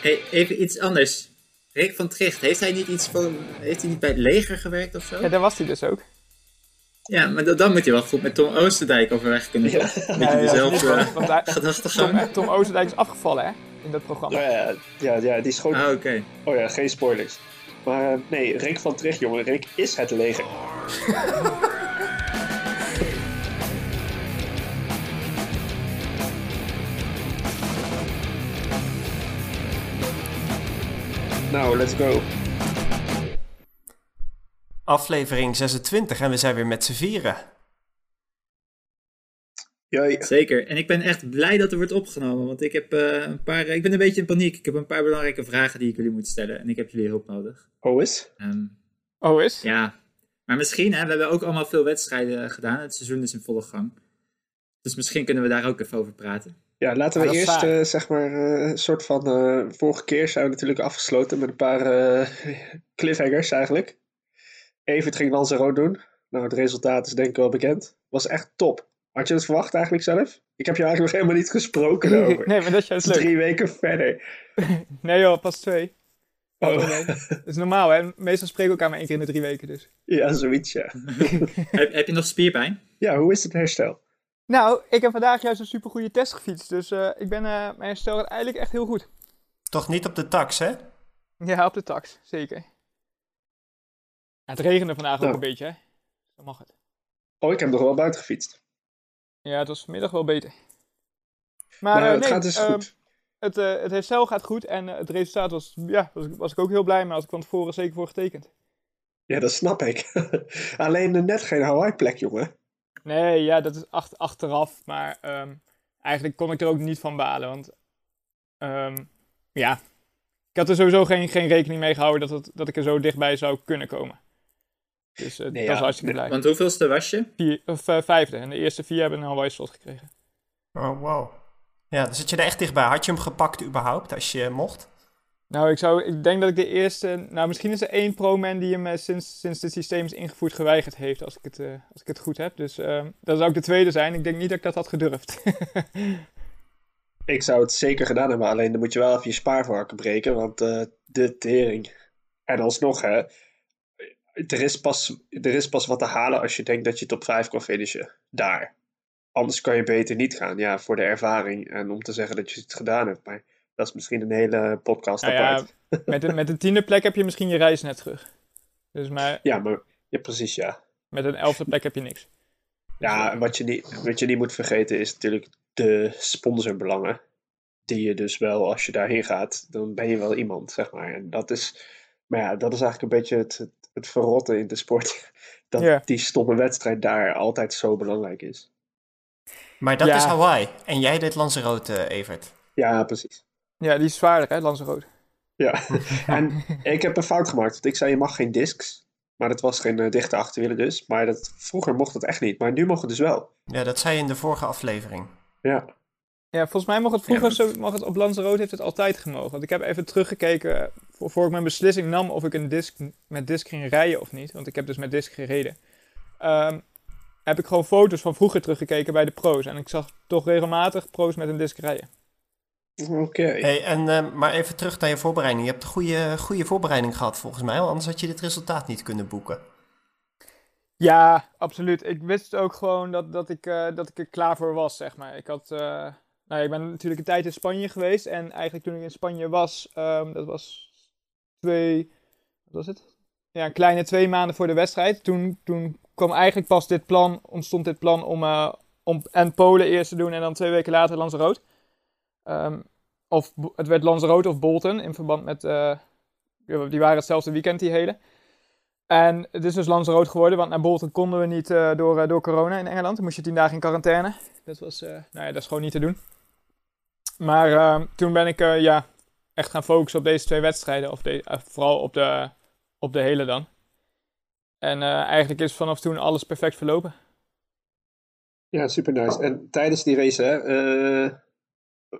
Hey, even iets anders. Rick van Tricht, heeft hij niet iets voor, heeft hij niet bij het leger gewerkt of zo? Ja, daar was hij dus ook. Ja, maar dan, dan moet je wel goed met Tom Oosterdijk overweg kunnen. Ja. Met Ja, ja, dezelfde want- want hij- gedachtegang. Tom, Tom Oosterdijk is afgevallen, hè? In dat programma. Ja, ja, ja, ja, die schoot. Ah, oké. Oh ja, geen spoilers. Maar eh, nee, Rick van Tricht, jongen. Rick is het leger. nou, let's go. Aflevering 26 en we zijn weer met z'n vieren. Jij, Zeker. En ik ben echt blij dat er wordt opgenomen. Want ik heb eh, een paar. Ik ben een beetje in paniek. Ik heb een paar belangrijke vragen die ik jullie moet stellen. En ik heb jullie hulp nodig. hoe is? Ehm, Oh, is? ja. Maar misschien, hè, we hebben ook allemaal veel wedstrijden gedaan. Het seizoen is in volle gang. Dus misschien kunnen we daar ook even over praten. Ja, laten we is eerst, eh, zeg maar, eh, een soort van. eh, vorige keer zijn we natuurlijk afgesloten met een paar eh, cliffhangers eigenlijk. Evert ging Lanzarote doen. Nou, het resultaat is denk ik wel bekend. Was echt top. Had je het verwacht eigenlijk zelf? Ik heb je eigenlijk nog helemaal niet gesproken daarover. nee, maar dat is juist leuk. Drie weken verder. Nee joh, pas twee. Oh. Dat is normaal, hè? Meestal spreken we elkaar maar één keer in de drie weken, dus. Ja, zoiets, ja. heb, heb je nog spierpijn? Ja, hoe is het herstel? Nou, ik heb vandaag juist een supergoeie test gefietst, dus eh, ik ben, eh, mijn herstel gaat eigenlijk echt heel goed. Toch niet op de tax, hè? Ja, op de tax, zeker. Ja, het regende vandaag ook Nou. een beetje, hè? Dan mag het. Oh, ik heb nog wel buiten gefietst. Ja, het was vanmiddag wel beter. Maar nou, eh, het nee, gaat dus ehm, goed. het, eh, het herstel gaat goed en het resultaat was, ja, was, was ik ook heel blij mee. Had ik van tevoren zeker voor getekend. Ja, dat snap ik. Alleen net geen Hawaii-plek, jongen. Nee, ja, dat is ach- achteraf. Maar ehm, eigenlijk kon ik er ook niet van balen. Want ehm, ja, ik had er sowieso geen, geen rekening mee gehouden dat, het, dat ik er zo dichtbij zou kunnen komen. Dus eh, Nee, dat ja, was hartstikke blij. Want hoeveelste was je? Vier, of, eh, vijfde. En de eerste vier hebben een Hawaii slot gekregen. Oh, wow. Ja, dan zit je er echt dichtbij. Had je hem gepakt überhaupt, als je mocht? Nou, ik, zou, ik denk dat ik de eerste... Nou, misschien is er één pro-man die hem eh, sinds, sinds het systeem is ingevoerd geweigerd heeft. Als ik het, eh, als ik het goed heb. Dus ehm, dat zou ook de tweede zijn. Ik denk niet dat ik dat had gedurfd. Ik zou het zeker gedaan hebben, alleen dan moet je wel even je spaarvarken breken, want eh, de tering. En alsnog, hè, er is, pas, er is pas wat te halen als je denkt dat je top 5 kan finishen. Daar. Anders kan je beter niet gaan, ja, voor de ervaring en om te zeggen dat je het gedaan hebt. Maar dat is misschien een hele podcast Nou ja, apart. met, de, met een tiende plek heb je misschien je reis net terug. Dus maar Ja, maar ja, precies, ja. met een elfde plek heb je niks. Ja, wat je, niet, wat je niet moet vergeten is natuurlijk de sponsorbelangen. Die je dus wel, als je daarheen gaat, dan ben je wel iemand, zeg maar. En dat is, maar ja, dat is eigenlijk een beetje het, het, het verrotten in de sport. Dat Ja. die stomme wedstrijd daar altijd zo belangrijk is. Maar dat Ja. is Hawaii. En jij deed Lanzarote, eh, Evert. Ja, precies. Ja, die is zwaarder, hè, Lanzarote. Ja, en ik heb een fout gemaakt. Want ik zei, je mag geen discs. Maar dat was geen eh, dichte achterwielen dus. Maar dat, vroeger mocht dat echt niet. Maar nu mag het dus wel. Ja, dat zei je in de vorige aflevering. Ja, Ja, volgens mij mag het vroeger Ja, zo, mag het op Lanzarote heeft het altijd gemogen. Want ik heb even teruggekeken voor, voor ik mijn beslissing nam of ik een disc met disc ging rijden of niet. Want ik heb dus met disc gereden. Ehm, heb ik gewoon foto's van vroeger teruggekeken bij de pro's. En ik zag toch regelmatig pro's met een disc rijden. Oké. Hey, en, eh, maar even terug naar je voorbereiding. Je hebt een goede, goede voorbereiding gehad volgens mij. want Anders had je dit resultaat niet kunnen boeken. Ja, absoluut. Ik wist ook gewoon dat, dat, ik, eh, dat ik er klaar voor was, zeg maar. Ik had... eh, nou, ik ben natuurlijk een tijd in Spanje geweest. En eigenlijk toen ik in Spanje was, ehm, dat was twee... Wat was het? Ja, een kleine twee maanden voor de wedstrijd. Toen, toen kwam eigenlijk pas dit plan, ontstond dit plan om, eh, om en Polen eerst te doen en dan twee weken later Lanzarote. Ehm, of het werd Lanzarote of Bolton in verband met... eh, die waren hetzelfde weekend, die hele. En het is dus Lanzarote geworden, want naar Bolton konden we niet eh, door, eh, door corona in Engeland. Dan moest je tien dagen in quarantaine. Dat was, nou ja, dat is gewoon niet te doen. Maar eh, toen ben ik ja, echt gaan focussen op deze twee wedstrijden. Of vooral op de, op de hele dan. En eigenlijk is vanaf toen alles perfect verlopen. Ja, super nice. En tijdens die race, hè,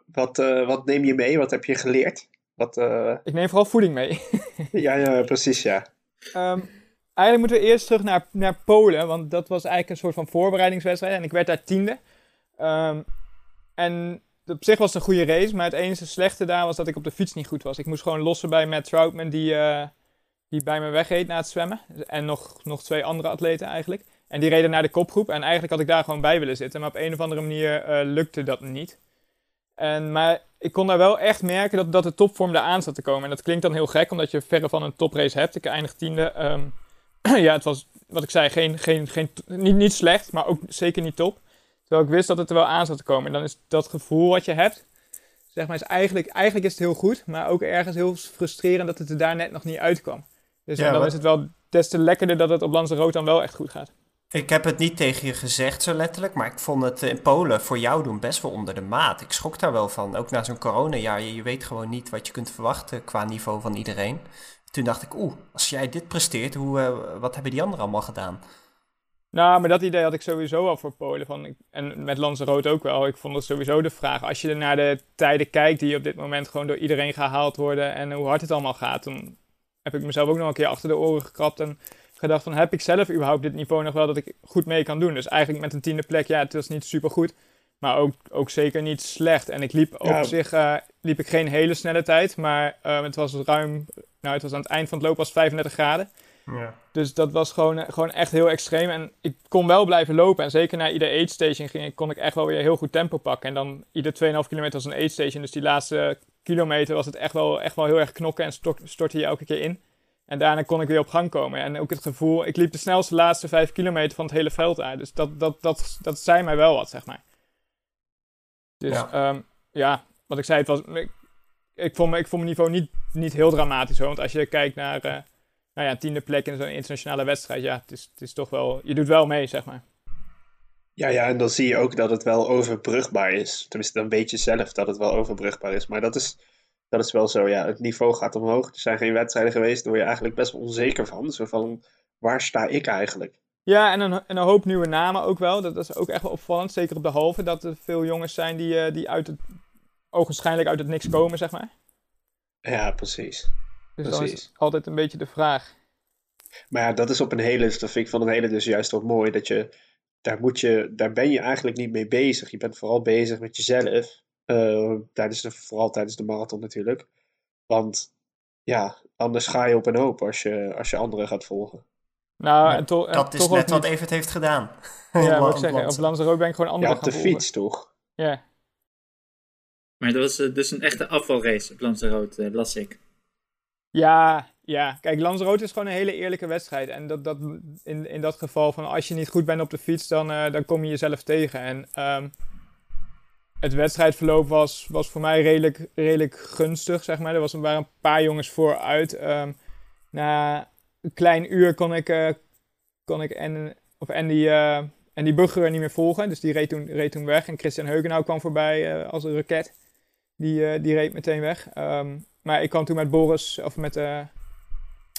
wat, eh, wat neem je mee? Wat heb je geleerd? Wat, eh, Ik neem vooral voeding mee. ja, ja, precies, ja. Ehm, eigenlijk moeten we eerst terug naar, naar Polen, want dat was eigenlijk een soort van voorbereidingswedstrijd en ik werd daar tiende. Ehm, en op zich was het een goede race, maar het enige slechte daar was dat ik op de fiets niet goed was. Ik moest gewoon lossen bij Matt Troutman, die, eh, die bij me wegreed na het zwemmen. En nog, nog twee andere atleten eigenlijk. En die reden naar de kopgroep. En eigenlijk had ik daar gewoon bij willen zitten. Maar op een of andere manier lukte dat niet. En, maar ik kon daar wel echt merken dat, dat de topvorm eraan zat te komen. En dat klinkt dan heel gek, omdat je verre van een toprace hebt. Ik eindig tiende. Ehm, ja, het was, wat ik zei, geen, geen, geen, niet, niet slecht, maar ook zeker niet top. Terwijl ik wist dat het er wel aan zat te komen. En dan is dat gevoel wat je hebt, zeg maar, is eigenlijk, eigenlijk is het heel goed. Maar ook ergens heel frustrerend dat het er daar net nog niet uitkwam. Dus Ja, dan wat- is het wel des te lekkerder dat het op Lanzarote dan wel echt goed gaat. Ik heb het niet tegen je gezegd zo letterlijk, maar ik vond het in Polen voor jou doen best wel onder de maat. Ik schrok daar wel van. Ook na zo'n coronajaar, je, weet gewoon niet wat je kunt verwachten qua niveau van iedereen. Toen dacht ik, oeh, als jij dit presteert, hoe, eh, wat hebben die anderen allemaal gedaan? Nou, maar dat idee had ik sowieso al voor Polen. Van, en met Lanzarote ook wel. Ik vond het sowieso de vraag. Als je naar de tijden kijkt die op dit moment gewoon door iedereen gehaald worden. En hoe hard het allemaal gaat. Dan heb ik mezelf ook nog een keer achter de oren gekrapt. En gedacht van, heb ik zelf überhaupt dit niveau nog wel dat ik goed mee kan doen? Dus eigenlijk met een tiende plek, ja, het was niet super goed. Maar ook, ook zeker niet slecht. En ik liep Ja. op zich eh, liep ik geen hele snelle tijd. Maar eh, het was ruim, nou het was aan het eind van het loop was 35 graden. Ja. Dus dat was gewoon, eh, gewoon echt heel extreem. En ik kon wel blijven lopen. En zeker na ieder aid station ging, ik- kon ik echt wel weer heel goed tempo pakken. En dan ieder 2,5 kilometer was een aid station. Dus die laatste kilometer was het echt wel, echt wel heel erg knokken en stort, stortte je elke keer in. En daarna kon ik weer op gang komen. En ook het gevoel, ik liep de snelste laatste 5 kilometer van het hele veld uit. Dus dat, dat, dat, dat zei mij wel wat, zeg maar. Dus Ja. ja, ja wat ik zei, het was, ik, ik, vond, me- ik vond mijn niveau niet, niet heel dramatisch hoor. Want als je kijkt naar eh, nou ja, tiende plek in zo'n internationale wedstrijd, ja, het is, het is toch wel, je doet wel mee, zeg maar. Ja, ja, en dan zie je ook dat het wel overbrugbaar is. Tenminste, dan weet je zelf dat het wel overbrugbaar is. Maar dat is, dat is wel zo, ja. Het niveau gaat omhoog. Er zijn geen wedstrijden geweest. Daar word je eigenlijk best wel onzeker van. Zo van, waar sta ik eigenlijk? Ja, en een, en een hoop nieuwe namen ook wel. Dat is ook echt wel opvallend, zeker op de halve, dat er veel jongens zijn die, eh, die uit het, ogenschijnlijk uit het niks komen, zeg maar. Ja, precies. Dus is Precies. het altijd een beetje de vraag. Maar ja, dat is op een hele, dat vind ik van een hele dus juist wel mooi. Dat je, daar moet je, daar ben je eigenlijk niet mee bezig. Je bent vooral bezig met jezelf. Eh, tijdens de, vooral tijdens de marathon natuurlijk. Want ja, anders ga je op een hoop als je, als je anderen gaat volgen. Nou, en, to, en Dat is net wat Evert heeft gedaan. Ja, Op moet ik zeggen. Op Lanzarote ben ik gewoon Ja, anderen op de volgen. fiets toch? Ja. Maar dat was eh, dus een echte afvalrace op Lanzarote, eh, las ik. Ja, ja. Kijk, Lanzarote is gewoon een hele eerlijke wedstrijd. En dat, dat, in, in dat geval van als je niet goed bent op de fiets, dan, eh, dan kom je jezelf tegen. En ehm, het wedstrijdverloop was, was voor mij redelijk, redelijk gunstig, zeg maar. Er was, waren een paar jongens vooruit. Ehm, na een klein uur kon ik, eh, kon ik en, of Andy, eh Andy Bugger niet meer volgen. Dus die reed toen, reed toen weg. En Christian Heugenau kwam voorbij eh, als een raket. Die, die reed meteen weg. Ehm, maar ik kwam toen met Boris, of met,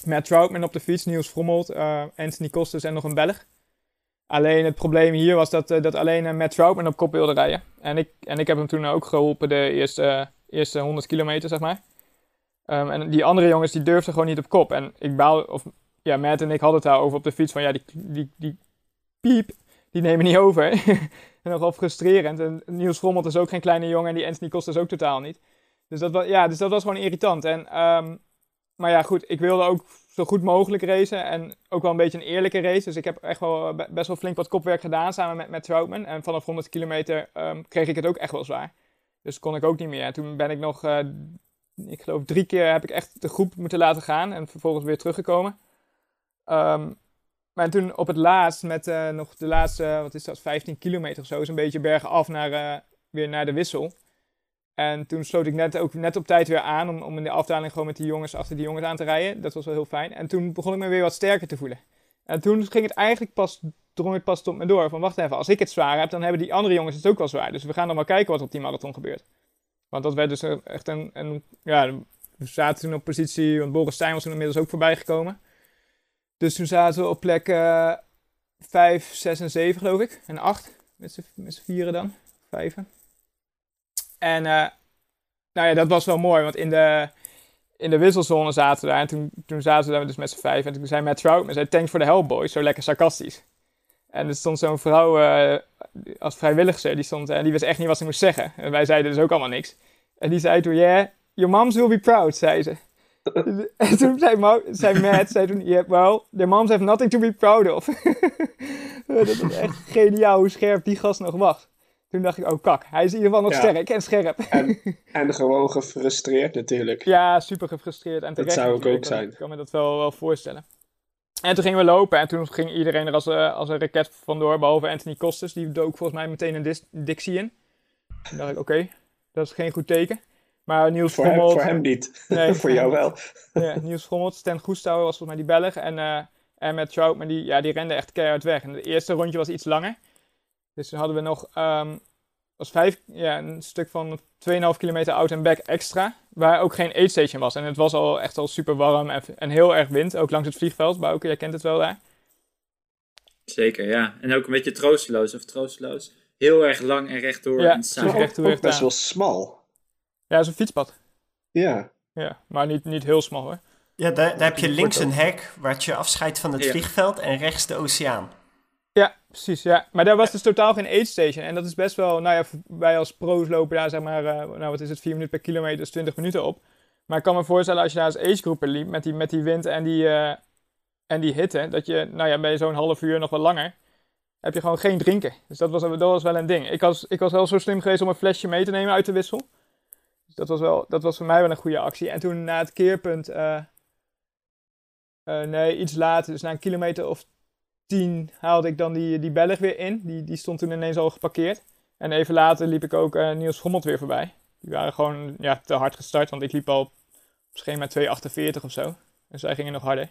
met Troutman op de fiets, Niels Frommelt, Anthony Kostes en nog een Belg. Alleen het probleem hier was dat, eh, dat alleen eh, Matt Troutman op kop wilde rijden. En ik, en ik heb hem toen ook geholpen de eerste, eerste 100 kilometer, zeg maar. Ehm, en die andere jongens die durfden gewoon niet op kop. En ik baal, of ja, Matt en ik hadden het daarover op de fiets van ja, die, die, die piep, die nemen niet over. en nogal frustrerend. En Niels Frommelt is ook geen kleine jongen en die Anthony Kostes ook totaal niet. Dus dat, was, ja, dus dat was gewoon irritant. En, ehm, maar ja, goed, ik wilde ook zo goed mogelijk racen. En ook wel een beetje een eerlijke race. Dus ik heb echt wel be- best wel flink wat kopwerk gedaan samen met, met Troutman. En vanaf 100 kilometer ehm, kreeg ik het ook echt wel zwaar. Dus kon ik ook niet meer. En toen ben ik nog, eh, ik geloof drie keer heb ik echt de groep moeten laten gaan. En vervolgens weer teruggekomen. Ehm, maar toen op het laatst, met eh, nog de laatste, wat is dat, 15 kilometer of zo, is een beetje bergaf naar, eh, weer naar de wissel. En toen sloot ik net, ook net op tijd weer aan om, om in de afdaling gewoon met die jongens achter die jongens aan te rijden. Dat was wel heel fijn. En toen begon ik me weer wat sterker te voelen. En toen ging het eigenlijk pas, drong het pas tot me door. Van wacht even, als ik het zwaar heb, dan hebben die andere jongens het ook wel zwaar. Dus we gaan dan maar kijken wat op die marathon gebeurt. Want dat werd dus echt een, ja, we zaten toen op positie, want Boris Stijn was toen inmiddels ook voorbij gekomen. Dus toen zaten we op plek eh 5, 6 en 7 geloof ik. En 8, met z'n met z'n vieren dan. Vijven. En eh, nou ja, dat was wel mooi, want in de, in de wisselzone zaten we daar. En toen, toen zaten we daar dus met z'n vijf. En toen zei Matt Troutman, zei thanks for the help boys. Zo lekker sarcastisch. En er stond zo'n vrouw uh, als vrijwilligster, die stond en die wist echt niet wat ze moest zeggen. En wij zeiden dus ook allemaal niks. En die zei toen, yeah, your moms will be proud, zei ze. en toen zei, zei Matt, zei toen, yeah, well, their moms have nothing to be proud of. dat is echt geniaal hoe scherp die gast nog was. Toen dacht ik, oh kak, hij is in ieder geval nog sterk en scherp. En, en gewoon gefrustreerd natuurlijk. Ja, super gefrustreerd. En dat zou ik ook zijn. Ik kan me dat wel, wel voorstellen. En toen gingen we lopen en toen ging iedereen er als, uh, als een raket vandoor, behalve Anthony Costes. Die dook volgens mij meteen een dictie in. Toen dacht ik, oké, dat is geen goed teken. Maar Niels voor Schommelt... Hem, voor hem niet, nee, voor jou wel. Ja, Niels Schommelt, Stan Goestouw was volgens mij die Belg. En, uh, en met Troutman, die, ja, die rende echt keihard weg. En het eerste rondje was iets langer. Dus toen hadden we nog um, was vijf, ja, een stuk van 2,5 kilometer out en back extra. Waar ook geen aid station was. En het was al echt al super warm en, en heel erg wind. Ook langs het vliegveld. Bouke, jij kent het wel daar. Zeker, ja. En ook een beetje troosteloos of troosteloos. Heel erg lang en rechtdoor ja, en saai. rechtdoor. Ook best wel smal. Ja, is een fietspad. Ja. Ja, maar niet, niet heel smal hoor. Ja, daar, daar heb je links een hek waar je afscheidt van het Ja. vliegveld en rechts de oceaan. Ja, precies. Ja. Maar daar was dus totaal geen aid station. En dat is best wel, nou ja, wij als pro's lopen daar zeg maar, eh, nou wat is het, 4 minuten per kilometer, dus 20 minuten op. Maar ik kan me voorstellen als je daar als agegroeper liep met die, met die wind en die, eh, en die hitte, dat je, nou ja, bij zo'n half uur nog wat langer, heb je gewoon geen drinken. Dus dat was, dat was wel een ding. Ik was, ik was wel zo slim geweest om een flesje mee te nemen uit de wissel. Dus dat was, wel, dat was voor mij wel een goede actie. En toen na het keerpunt, eh, nee, iets later, dus na een kilometer of tien haalde ik dan die, die Belg weer in. Die, die stond toen ineens al geparkeerd. En even later liep ik ook eh, Niels Schommelt weer voorbij. Die waren gewoon ja, te hard gestart, want ik liep al op schema 2,48 of zo. En zij gingen nog harder.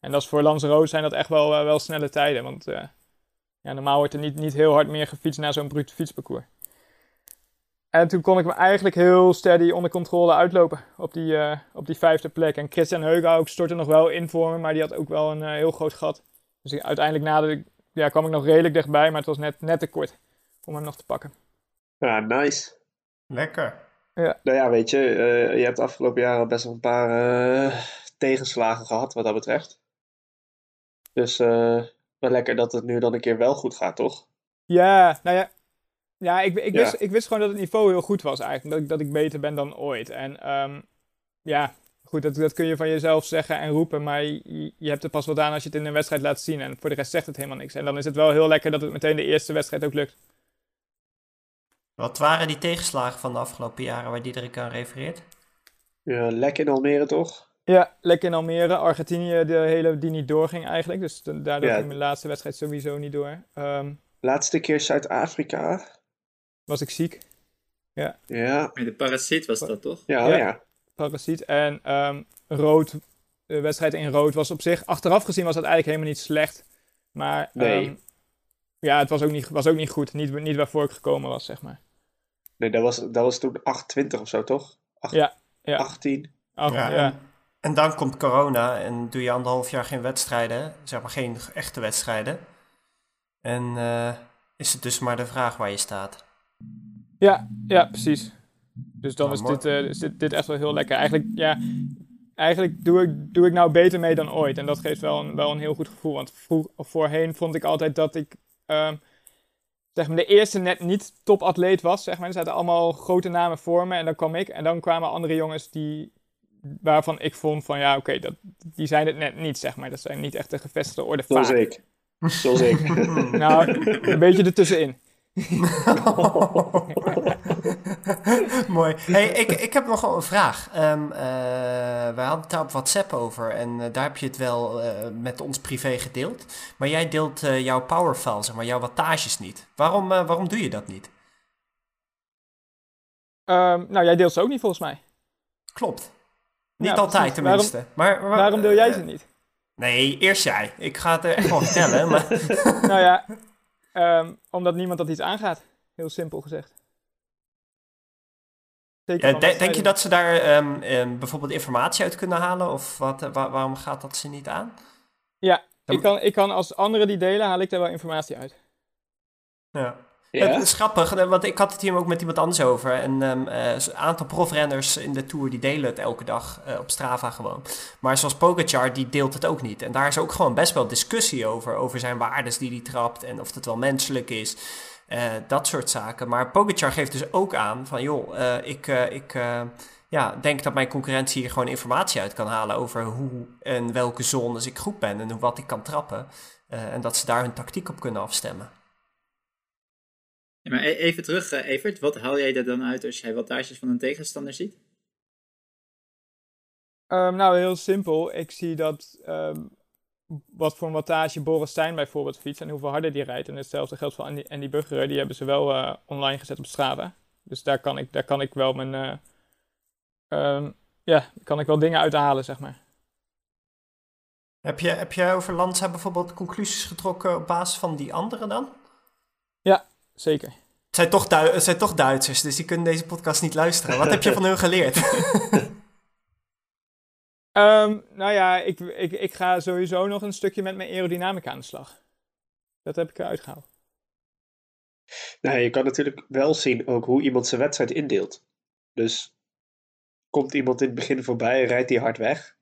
En dat is voor Lanzarote zijn dat echt wel, eh, wel snelle tijden. Want eh, ja, normaal wordt er niet, niet heel hard meer gefietst na zo'n bruut fietsparcours. En toen kon ik me eigenlijk heel steady onder controle uitlopen op die, op die vijfde plek. En Christian Heuga ook stortte nog wel in voor me, maar die had ook wel een heel groot gat. Dus uiteindelijk ja, kwam ik nog redelijk dichtbij, maar het was net, net te kort om hem nog te pakken. Ja, nice. Lekker. Nou ja, weet je, eh, je hebt de afgelopen jaren best wel een paar eh, tegenslagen gehad wat dat betreft. Dus eh, wel lekker dat het nu dan een keer wel goed gaat, toch? Ja, nou ja. Ja, ik, ik, Ja. Wist, ik wist gewoon dat het niveau heel goed was eigenlijk. Dat ik, dat ik beter ben dan ooit. En ehm, ja, goed, dat, dat kun je van jezelf zeggen en roepen. Maar je, je hebt er pas wat aan als je het in een wedstrijd laat zien. En voor de rest zegt het helemaal niks. En dan is het wel heel lekker dat het meteen de eerste wedstrijd ook lukt. Wat waren die tegenslagen van de afgelopen jaren waar Diederik aan refereert? Ja, lek in Almere, toch? Ja, lekker in Almere. Argentinië, de hele die niet doorging eigenlijk. Dus da- daardoor Ja. ging mijn laatste wedstrijd sowieso niet door. Ehm, Laatste keer Zuid-Afrika. was ik ziek. Ja, De parasiet was dat toch? ja, Ja. ja. Parasiet. En ehm, rood, de wedstrijd in rood was op zich, achteraf gezien was dat eigenlijk helemaal niet slecht. Maar Nee. ehm, ja, het was ook niet, was ook niet goed. Niet, niet waarvoor ik gekomen was, zeg maar. Nee, dat was, dat was toen 28 of zo, toch? Acht- Ja, ja. 18. Ach, ja, En, en dan komt corona en doe je anderhalf jaar geen wedstrijden, zeg maar geen echte wedstrijden. En eh, is het dus maar de vraag waar je staat. ja, ja, precies. Dus dan Nou, is, dit, eh, is dit, dit echt wel heel lekker. Eigenlijk, ja, eigenlijk doe, ik, doe ik nou beter mee dan ooit. En dat geeft wel een, wel een heel goed gevoel. Want vroeg, voorheen vond ik altijd dat ik ehm, zeg maar, de eerste net niet topatleet was. Zeg maar. Er zaten allemaal grote namen voor me en dan kwam ik. En dan kwamen andere jongens die, waarvan ik vond van ja, oké, dat die zijn het net niet, zeg maar. Dat zijn niet echt de gevestigde orde Zoals vaak. ik. Zoals ik. Nou, een beetje ertussenin. Mooi. Hey, ik, ik heb nog wel een vraag. Ehm eh, wij hadden het daar op WhatsApp over en eh, daar heb je het wel eh, met ons privé gedeeld. Maar jij deelt jouw powerfile, zeg maar, jouw wattages niet. Waarom, waarom doe je dat niet? Ehm, nou, jij deelt ze ook niet volgens mij. Klopt. Niet Ja, altijd precies. tenminste. maar, maar- Waarom deel jij ze niet? Nee, eerst jij. Ik ga het er echt wel vertellen. Maar... nou ja, ehm, omdat niemand dat iets aangaat. Heel simpel gezegd. Zeker Ja, denk je wedstrijden. dat ze daar ehm, ehm, bijvoorbeeld informatie uit kunnen halen? Of wat, eh, wa- waarom gaat dat ze niet aan? Ja, Dan- ik kan, ik kan als anderen die delen, haal ik daar wel informatie uit. Ja. Ja? Het is grappig, eh, want ik had het hier ook met iemand anders over. En ehm, eh, een aantal profrenners in de Tour die delen het elke dag eh, op Strava gewoon. Maar zoals Pogacar, die deelt het ook niet. En daar is ook gewoon best wel discussie over. Over zijn waardes die hij trapt en of het wel menselijk is. Eh, dat soort zaken. Maar Pogacar geeft dus ook aan van... joh, eh, ik, eh, ik eh, ja, denk dat mijn concurrentie hier gewoon informatie uit kan halen... over hoe en welke zones ik goed ben en hoe wat ik kan trappen. Eh, en dat ze daar hun tactiek op kunnen afstemmen. Ja, maar e- even terug, Evert. Wat haal jij er dan uit als jij wattages van een tegenstander ziet? Ehm, nou, heel simpel. Ik zie dat ehm, wat voor een wattage Boris Stijn bijvoorbeeld fietst en hoeveel harder die rijdt. En hetzelfde geldt voor Andy, Andy Buggeren. Die hebben ze wel eh, online gezet op Strava. Dus daar kan ik, daar kan ik wel mijn... eh, ehm, ja, kan ik wel dingen uithalen, zeg maar. Heb je, heb je over Lanza bijvoorbeeld conclusies getrokken op basis van die anderen dan? Zeker. Het zijn toch, het zijn toch Duitsers, dus die kunnen deze podcast niet luisteren. Wat heb je van hun geleerd? Ehm, nou ja, ik, ik, ik ga sowieso nog een stukje met mijn aerodynamica aan de slag. Dat heb ik eruit gehaald. Nou, je kan natuurlijk wel zien ook hoe iemand zijn wedstrijd indeelt. Dus komt iemand in het begin voorbij, rijdt hij hard weg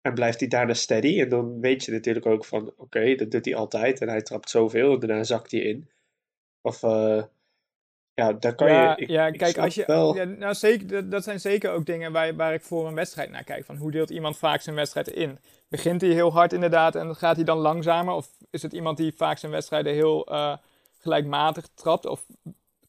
en blijft hij daarna steady. En dan weet je natuurlijk ook van, oké, dat doet hij altijd en hij trapt zoveel en daarna zakt hij in. Of, eh, ja, daar kan ja, je... ik- ja, kijk, als je, wel- ja, nou zeker, dat, dat zijn zeker ook dingen waar, waar ik voor een wedstrijd naar kijk. Van hoe deelt iemand vaak zijn wedstrijd in? Begint hij heel hard inderdaad en gaat hij dan langzamer? Of is het iemand die vaak zijn wedstrijden heel eh, gelijkmatig trapt? Of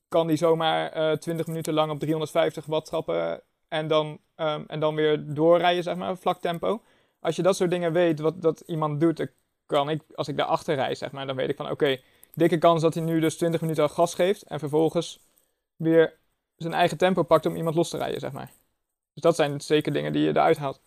kan die zomaar eh 20 minuten lang op 350 watt trappen en dan, ehm, en dan weer doorrijden, zeg maar, vlak tempo? Als je dat soort dingen weet, wat dat iemand doet, dan kan ik, als ik daarachter rijd, zeg maar, dan weet ik van oké, dikke kans dat hij nu dus 20 minuten al gas geeft en vervolgens weer zijn eigen tempo pakt om iemand los te rijden, zeg maar. Dus dat zijn zeker dingen die je eruit haalt.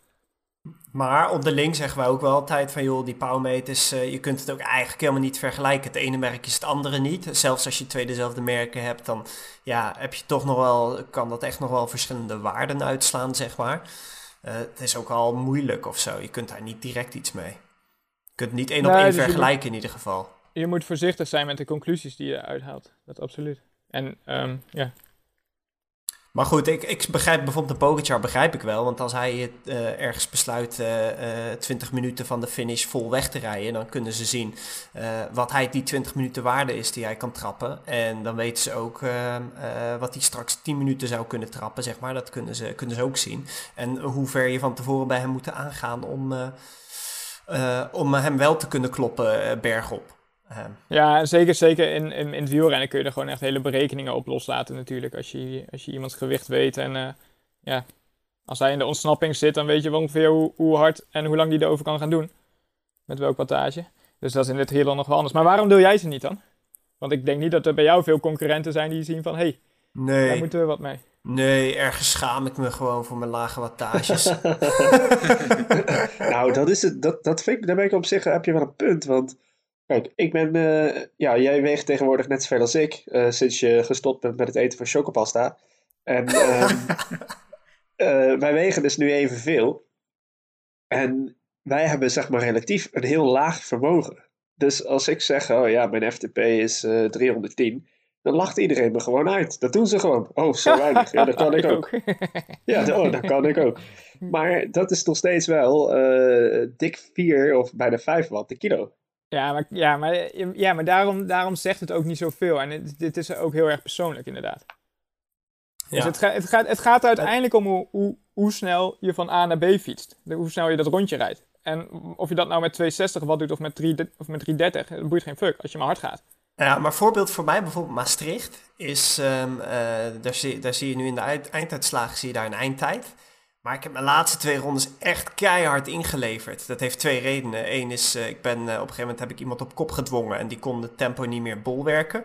maar onderling zeggen wij ook wel altijd van... joh, die powermeters, eh, je kunt het ook eigenlijk helemaal niet vergelijken. Het ene merk is het andere niet. Zelfs als je twee dezelfde merken hebt... dan ja, heb je toch nog wel, kan dat echt nog wel verschillende waarden uitslaan, zeg maar. Eh, het is ook al moeilijk of zo. Je kunt daar niet direct iets mee. Je kunt het niet één op Nee, één dus vergelijken in ieder geval. Je moet voorzichtig zijn met de conclusies die je eruit haalt. Dat absoluut. En ehm, ja, Maar goed, ik, ik begrijp bijvoorbeeld de Pogacar begrijp ik wel. Want als hij eh, ergens besluit eh, eh, 20 minuten van de finish vol weg te rijden... dan kunnen ze zien eh, wat hij die 20 minuten waarde is die hij kan trappen. En dan weten ze ook eh, eh, wat hij straks 10 minuten zou kunnen trappen, zeg maar. Dat kunnen ze, kunnen ze ook zien. En hoe ver je van tevoren bij hem moet aangaan om, eh, eh, om hem wel te kunnen kloppen eh, bergop. Ehm, ja en zeker, zeker in, in, in het wielrennen kun je er gewoon echt hele berekeningen op loslaten natuurlijk. Als je, als je iemands gewicht weet en eh, ja, als hij in de ontsnapping zit, dan weet je wel ongeveer hoe, hoe hard en hoe lang die erover kan gaan doen. Met welk wattage. Dus dat is in dit heel nog wel anders. Maar waarom deel jij ze niet dan? Want ik denk niet dat er bij jou veel concurrenten zijn die zien van, hé, hey, nee. daar moeten we wat mee. Nee, ergens schaam ik me gewoon voor mijn lage wattages. nou, dat is het. Dat, dat vind ik, daar ben ik op zich, heb je wel een punt. Want, kijk, ik ben, eh, ja, jij weegt tegenwoordig net zoveel als ik, eh, sinds je gestopt bent met het eten van chocopasta. En ehm, eh, wij wegen dus nu evenveel. En wij hebben, zeg maar, relatief een heel laag vermogen. Dus als ik zeg, oh ja, mijn FTP is eh 310, dan lacht iedereen me gewoon uit. Dat doen ze gewoon. Oh, zo weinig. Ja, dat kan ik ook. Ja, d- oh, dat kan ik ook. Maar dat is nog steeds wel eh, dik 4 of bijna 5 watt de kilo. Ja, maar, ja, maar, ja, maar daarom, daarom zegt het ook niet zoveel. En het, dit is ook heel erg persoonlijk, inderdaad. Dus Ja. het, ga- het, gaat, het gaat uiteindelijk om hoe, hoe, hoe snel je van A naar B fietst. De- hoe snel je dat rondje rijdt. En of je dat nou met 260 watt doet of met, 3, of met 330, dat boeit geen fuck als je maar hard gaat. Ja, maar voorbeeld voor mij, bijvoorbeeld Maastricht, is, ehm, eh, daar, zie, daar zie je nu in de eind- einduitslagen zie je daar een eindtijd. Maar ik heb mijn laatste twee rondes echt keihard ingeleverd. Dat heeft twee redenen. Eén is, eh, ik ben, eh, op een gegeven moment heb ik iemand op kop gedwongen en die kon het tempo niet meer bolwerken.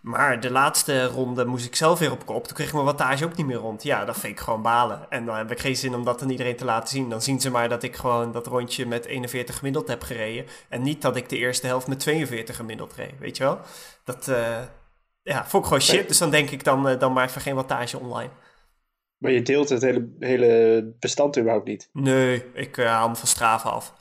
Maar de laatste ronde moest ik zelf weer op kop. Toen kreeg ik mijn wattage ook niet meer rond. Ja, dat vind ik gewoon balen. En dan heb ik geen zin om dat aan iedereen te laten zien. Dan zien ze maar dat ik gewoon dat rondje met 41 gemiddeld heb gereden. En niet dat ik de eerste helft met 42 gemiddeld reed. Weet je wel? Dat eh, ja, vond ik gewoon shit. Dus dan denk ik dan, dan maar even geen wattage online. Maar je deelt het hele, hele bestand überhaupt niet. Nee, ik eh, haal hem van Strava af.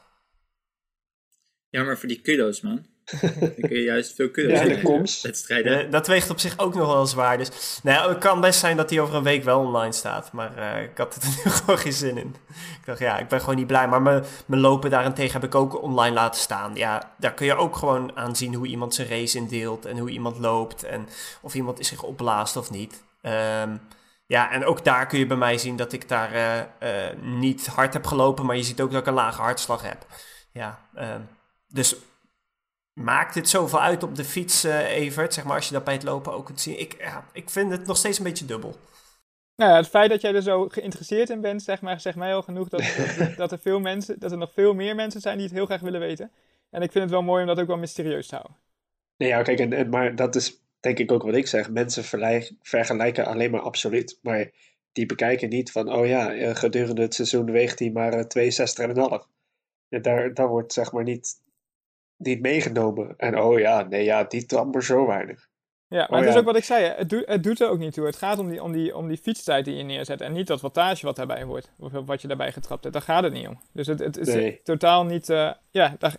Jammer voor die kudo's, man. Dan kun je juist veel kunnen Ja, de komst. wedstrijden. Eh, dat weegt op zich ook nog wel zwaar. Dus nou ja, het kan best zijn dat hij over een week wel online staat. Maar eh, ik had er nu gewoon geen zin in. Ik dacht, ja, ik ben gewoon niet blij. Maar mijn mijn lopen daarentegen heb ik ook online laten staan. Ja, daar kun je ook gewoon aan zien hoe iemand zijn race indeelt. En hoe iemand loopt. En of iemand zich opblaast of niet. Ehm, ja, en ook daar kun je bij mij zien dat ik daar eh, eh, niet hard heb gelopen. Maar je ziet ook dat ik een lage hartslag heb. Ja, ehm, dus maakt het zoveel uit op de fiets, eh, Evert? Zeg maar, als je dat bij het lopen ook kunt zien. Ik, ja, ik vind het nog steeds een beetje dubbel. Nou ja, het feit dat jij er zo geïnteresseerd in bent, zeg maar, zegt mij al genoeg dat, dat, dat er veel mensen, dat er nog veel meer mensen zijn die het heel graag willen weten. En ik vind het wel mooi om dat ook wel mysterieus te houden. Nee, ja, kijk, en, en, maar dat is denk ik ook wat ik zeg. Mensen vergelijken alleen maar absoluut. Maar die bekijken niet van, oh ja, eh, gedurende het seizoen weegt hij maar eh, 62,5. Ja, daar, daar wordt zeg maar niet, niet meegenomen. En oh ja, nee ja, die trapt maar zo weinig. Ja, maar Oh het is ook wat ik zei, het, doet het doet er ook niet toe. Het gaat om die, om, die, om die fietstijd die je neerzet en niet dat wattage wat daarbij wordt. Of wat je daarbij getrapt hebt, daar gaat het niet om. Dus het, het is Nee. totaal niet, eh, ja, daar,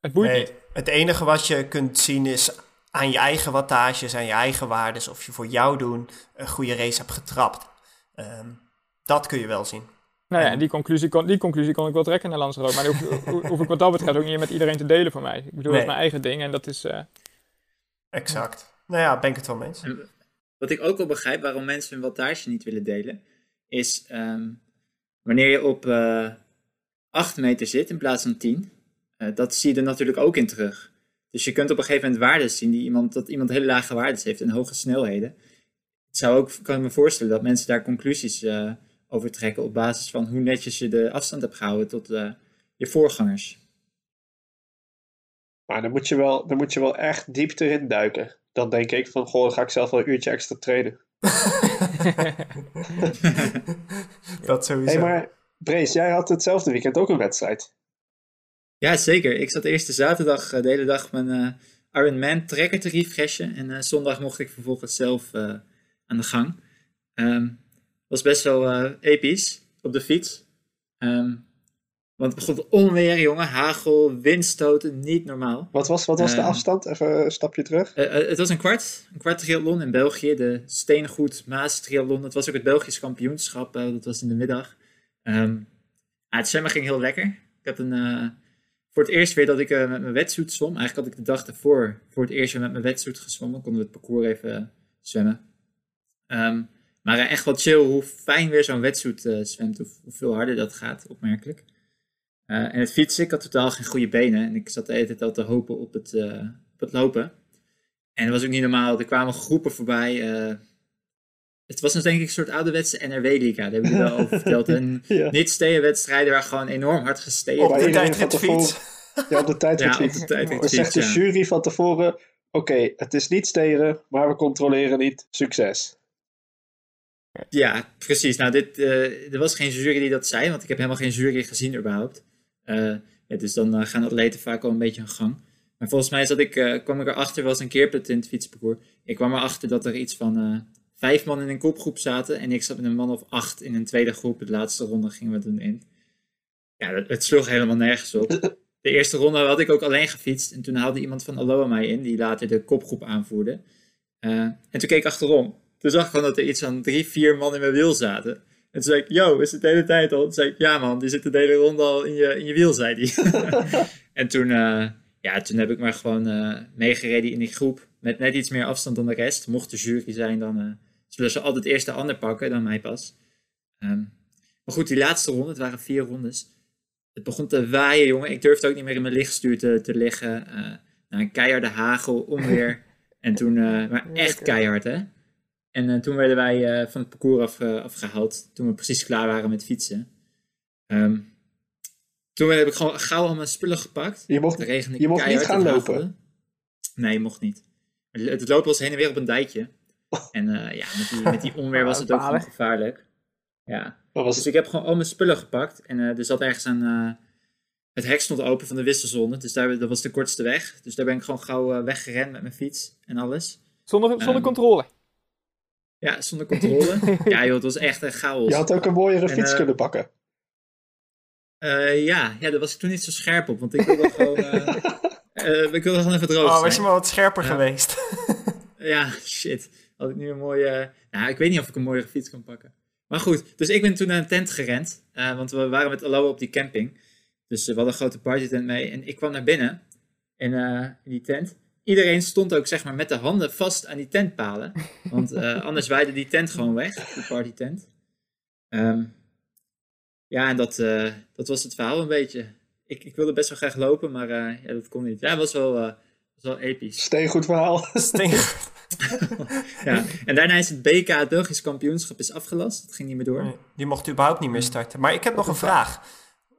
het boeit Nee, niet. het enige wat je kunt zien is aan je eigen wattages, aan je eigen waardes, of je voor jou doen een goede race hebt getrapt. Ehm, dat kun je wel zien. Nou ja, En- die conclusie, kon, die conclusie kon ik wel trekken naar Lanzarote. Maar die hoef, ho- hoef ik wat dat betreft ook niet met iedereen te delen voor mij. Ik bedoel, dat Nee. is mijn eigen ding en dat is... eh, Exact. Nou ja, ben ik het wel mee eens. En wat ik ook wel begrijp waarom mensen hun wattage niet willen delen, is ehm, wanneer je op eh 8 meter zit in plaats van 10, eh, dat zie je er natuurlijk ook in terug. Dus je kunt op een gegeven moment waarden zien die iemand, dat iemand hele lage waarden heeft en hoge snelheden. Het zou ook, kan ik me voorstellen dat mensen daar conclusies eh, over trekken op basis van hoe netjes je de afstand hebt gehouden tot eh, je voorgangers. Maar dan moet je wel, dan moet je wel echt diep erin duiken. Dan denk ik van, goh, dan ga ik zelf wel een uurtje extra trainen. dat sowieso. Hé, hey, maar Brace, jij had hetzelfde weekend ook een wedstrijd. Ja, zeker. Ik zat eerst de zaterdag eh, de hele dag mijn eh Ironman trekker te refreshen. En eh, zondag mocht ik vervolgens zelf aan de gang. Ehm was best wel episch op de fiets. Ehm, want het begon onweer, jongen. Hagel, windstoten, niet normaal. Wat was, wat was de Eh. afstand? Even een stapje terug. Het was een kwart, een kwart triathlon in België, de Steengoed Maas triathlon. Het was ook het Belgisch kampioenschap, dat was in de middag. Ehm, ah, het zwemmen ging heel lekker. Ik had een, voor het eerst weer dat ik eh, met mijn wetsuit zwom. Eigenlijk had ik de dag ervoor voor het eerst weer met mijn wetsuit gezwommen. Konden we het parcours even eh, zwemmen. Ehm, maar eh, echt wel chill hoe fijn weer zo'n wetsuit zwemt. Hoe, hoeveel harder dat gaat, opmerkelijk. En het fietsen, ik had totaal geen goede benen. En ik zat de hele tijd al te hopen op het, op het lopen. En dat was ook niet normaal. Er kwamen groepen voorbij. Het was dus denk ik een soort ouderwetse NRW-liga. Daar hebben we wel over verteld. En Ja. niet wedstrijden waar gewoon enorm hard op de wordt. iedereen van tijdritfiets. Ja, op de tijd Ja, op de tijdritfiets, Dan zegt de jury van tevoren, oké, het is niet steden, maar we controleren niet. Succes. Ja, precies. Nou, dit, eh, er was geen jury die dat zei, want ik heb helemaal geen jury gezien überhaupt. Eh, ja, dus dan eh, gaan atleten vaak al een beetje hun gang. Maar volgens mij zat ik, eh, kwam ik erachter, was een keerpunt in het fietsparcours. Ik kwam erachter dat er iets van eh, vijf man in een kopgroep zaten. En ik zat met een man of acht in een tweede groep. De laatste ronde gingen we toen in. Ja, het, het sloeg helemaal nergens op. De eerste ronde had ik ook alleen gefietst. En toen haalde iemand van Aloha mij in, die later de kopgroep aanvoerde. Eh, en toen keek ik achterom. Toen zag ik gewoon dat er iets van drie, vier man in mijn wiel zaten. En toen zei ik, yo, is het de hele tijd al? Toen zei ik, ja man, die zit de hele ronde al in je, in je wiel, zei hij. en toen, eh, ja, toen heb ik maar gewoon eh, meegereden in die groep. Met net iets meer afstand dan de rest. Mocht de jury zijn, dan zullen ze altijd eerst de ander pakken, dan mij pas. Ehm, maar goed, die laatste ronde, het waren vier rondes. Het begon te waaien, jongen. Ik durfde ook niet meer in mijn lichtstuur te, te liggen. Eh nou, een keiharde hagel, onweer. en toen, eh, maar echt keihard, hè. En eh, toen werden wij van het parcours af, eh, afgehaald. Toen we precies klaar waren met fietsen. Ehm, toen heb ik gewoon gauw al mijn spullen gepakt. Je mocht, je mocht niet gaan lopen. Nee, mocht niet. Het het lopen was heen en weer op een dijkje. En eh, ja, met die, met die onweer was het ook gewoon Balen. gevaarlijk. Ja. Dus ik heb gewoon al mijn spullen gepakt. En eh, er zat ergens aan... eh, het hek stond open van de wisselzone. Dus daar, dat was de kortste weg. Dus daar ben ik gewoon gauw weggerend met mijn fiets en alles. Zonder, zonder Ehm, controle. Ja, zonder controle. ja joh, het was echt een chaos. je had ook een mooiere En, fiets kunnen pakken. Eh, ja, ja, daar was ik toen niet zo scherp op. Want ik wilde gewoon... ik wil gewoon even droog Oh, was je maar wat scherper geweest. ja, shit. Had ik nu een mooie... Nou, ik weet niet of ik een mooie fiets kan pakken. Maar goed, dus ik ben toen naar een tent gerend. Uh, want we waren met Aloha op die camping. Dus we hadden een grote partytent mee. En ik kwam naar binnen. In, uh, in die tent. Iedereen stond ook zeg maar met de handen vast aan die tentpalen. Want anders waaide die tent gewoon weg. Die partytent. Um, ja, en dat, dat was het verhaal een beetje ik, ik wilde best wel graag lopen, maar uh, ja, dat kon niet. Ja, het was wel, uh, was wel episch. Steengoed verhaal. Steengoed. ja, en daarna is het BK, het Belgisch kampioenschap, is afgelast. Dat ging niet meer door. Nee, die mocht überhaupt niet meer starten. Maar ik heb nog een vraag.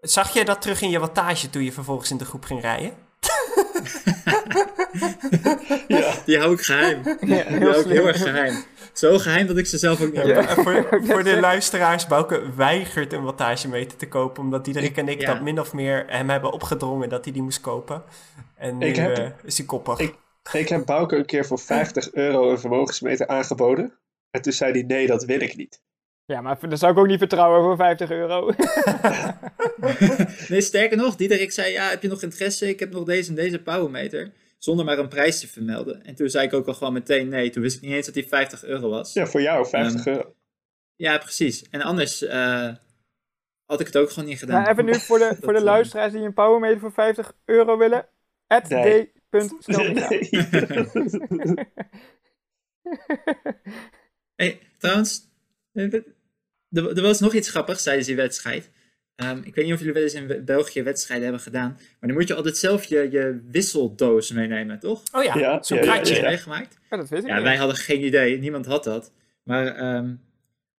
Zag jij dat terug in je wattage toen je vervolgens in de groep ging rijden? ja. Die hou ik geheim. Ja, die hou ik heel erg geheim. Zo geheim dat ik ze zelf ook niet ja, voor, voor, de luisteraars, Bouke weigert een wattagemeter te kopen. Omdat Diederik en ik dat min of meer hem hebben opgedrongen dat hij die moest kopen. En nu heb, uh, is hij koppig. Ik, ik heb Bouke een keer voor 50 euro een vermogensmeter aangeboden. En toen zei hij, nee, dat wil ik niet. Ja, maar dat zou ik ook niet vertrouwen voor 50 euro. nee, sterker nog, Diederik zei, ja, heb je nog interesse? Ik heb nog deze en deze powermeter. Zonder maar een prijs te vermelden. En toen zei ik ook al gewoon meteen nee. Toen wist ik niet eens dat die 50 euro was. Ja, voor jou 50 um, euro. Ja, precies. En anders uh, had ik het ook gewoon niet gedaan. Nou, even nu voor de, voor de luisteraars die een powermeter voor 50 euro willen. At nee. D. hey, trouwens, er was nog iets grappigs tijdens die wedstrijd. Um, ik weet niet of jullie wel eens in België wedstrijden hebben gedaan. Maar dan moet je altijd zelf je, je wisseldoos meenemen, toch? Oh ja, ja zo'n ja, ja, meegemaakt. Ja, dat weet ik Ja, wij hadden geen idee. Niemand had dat. Maar um,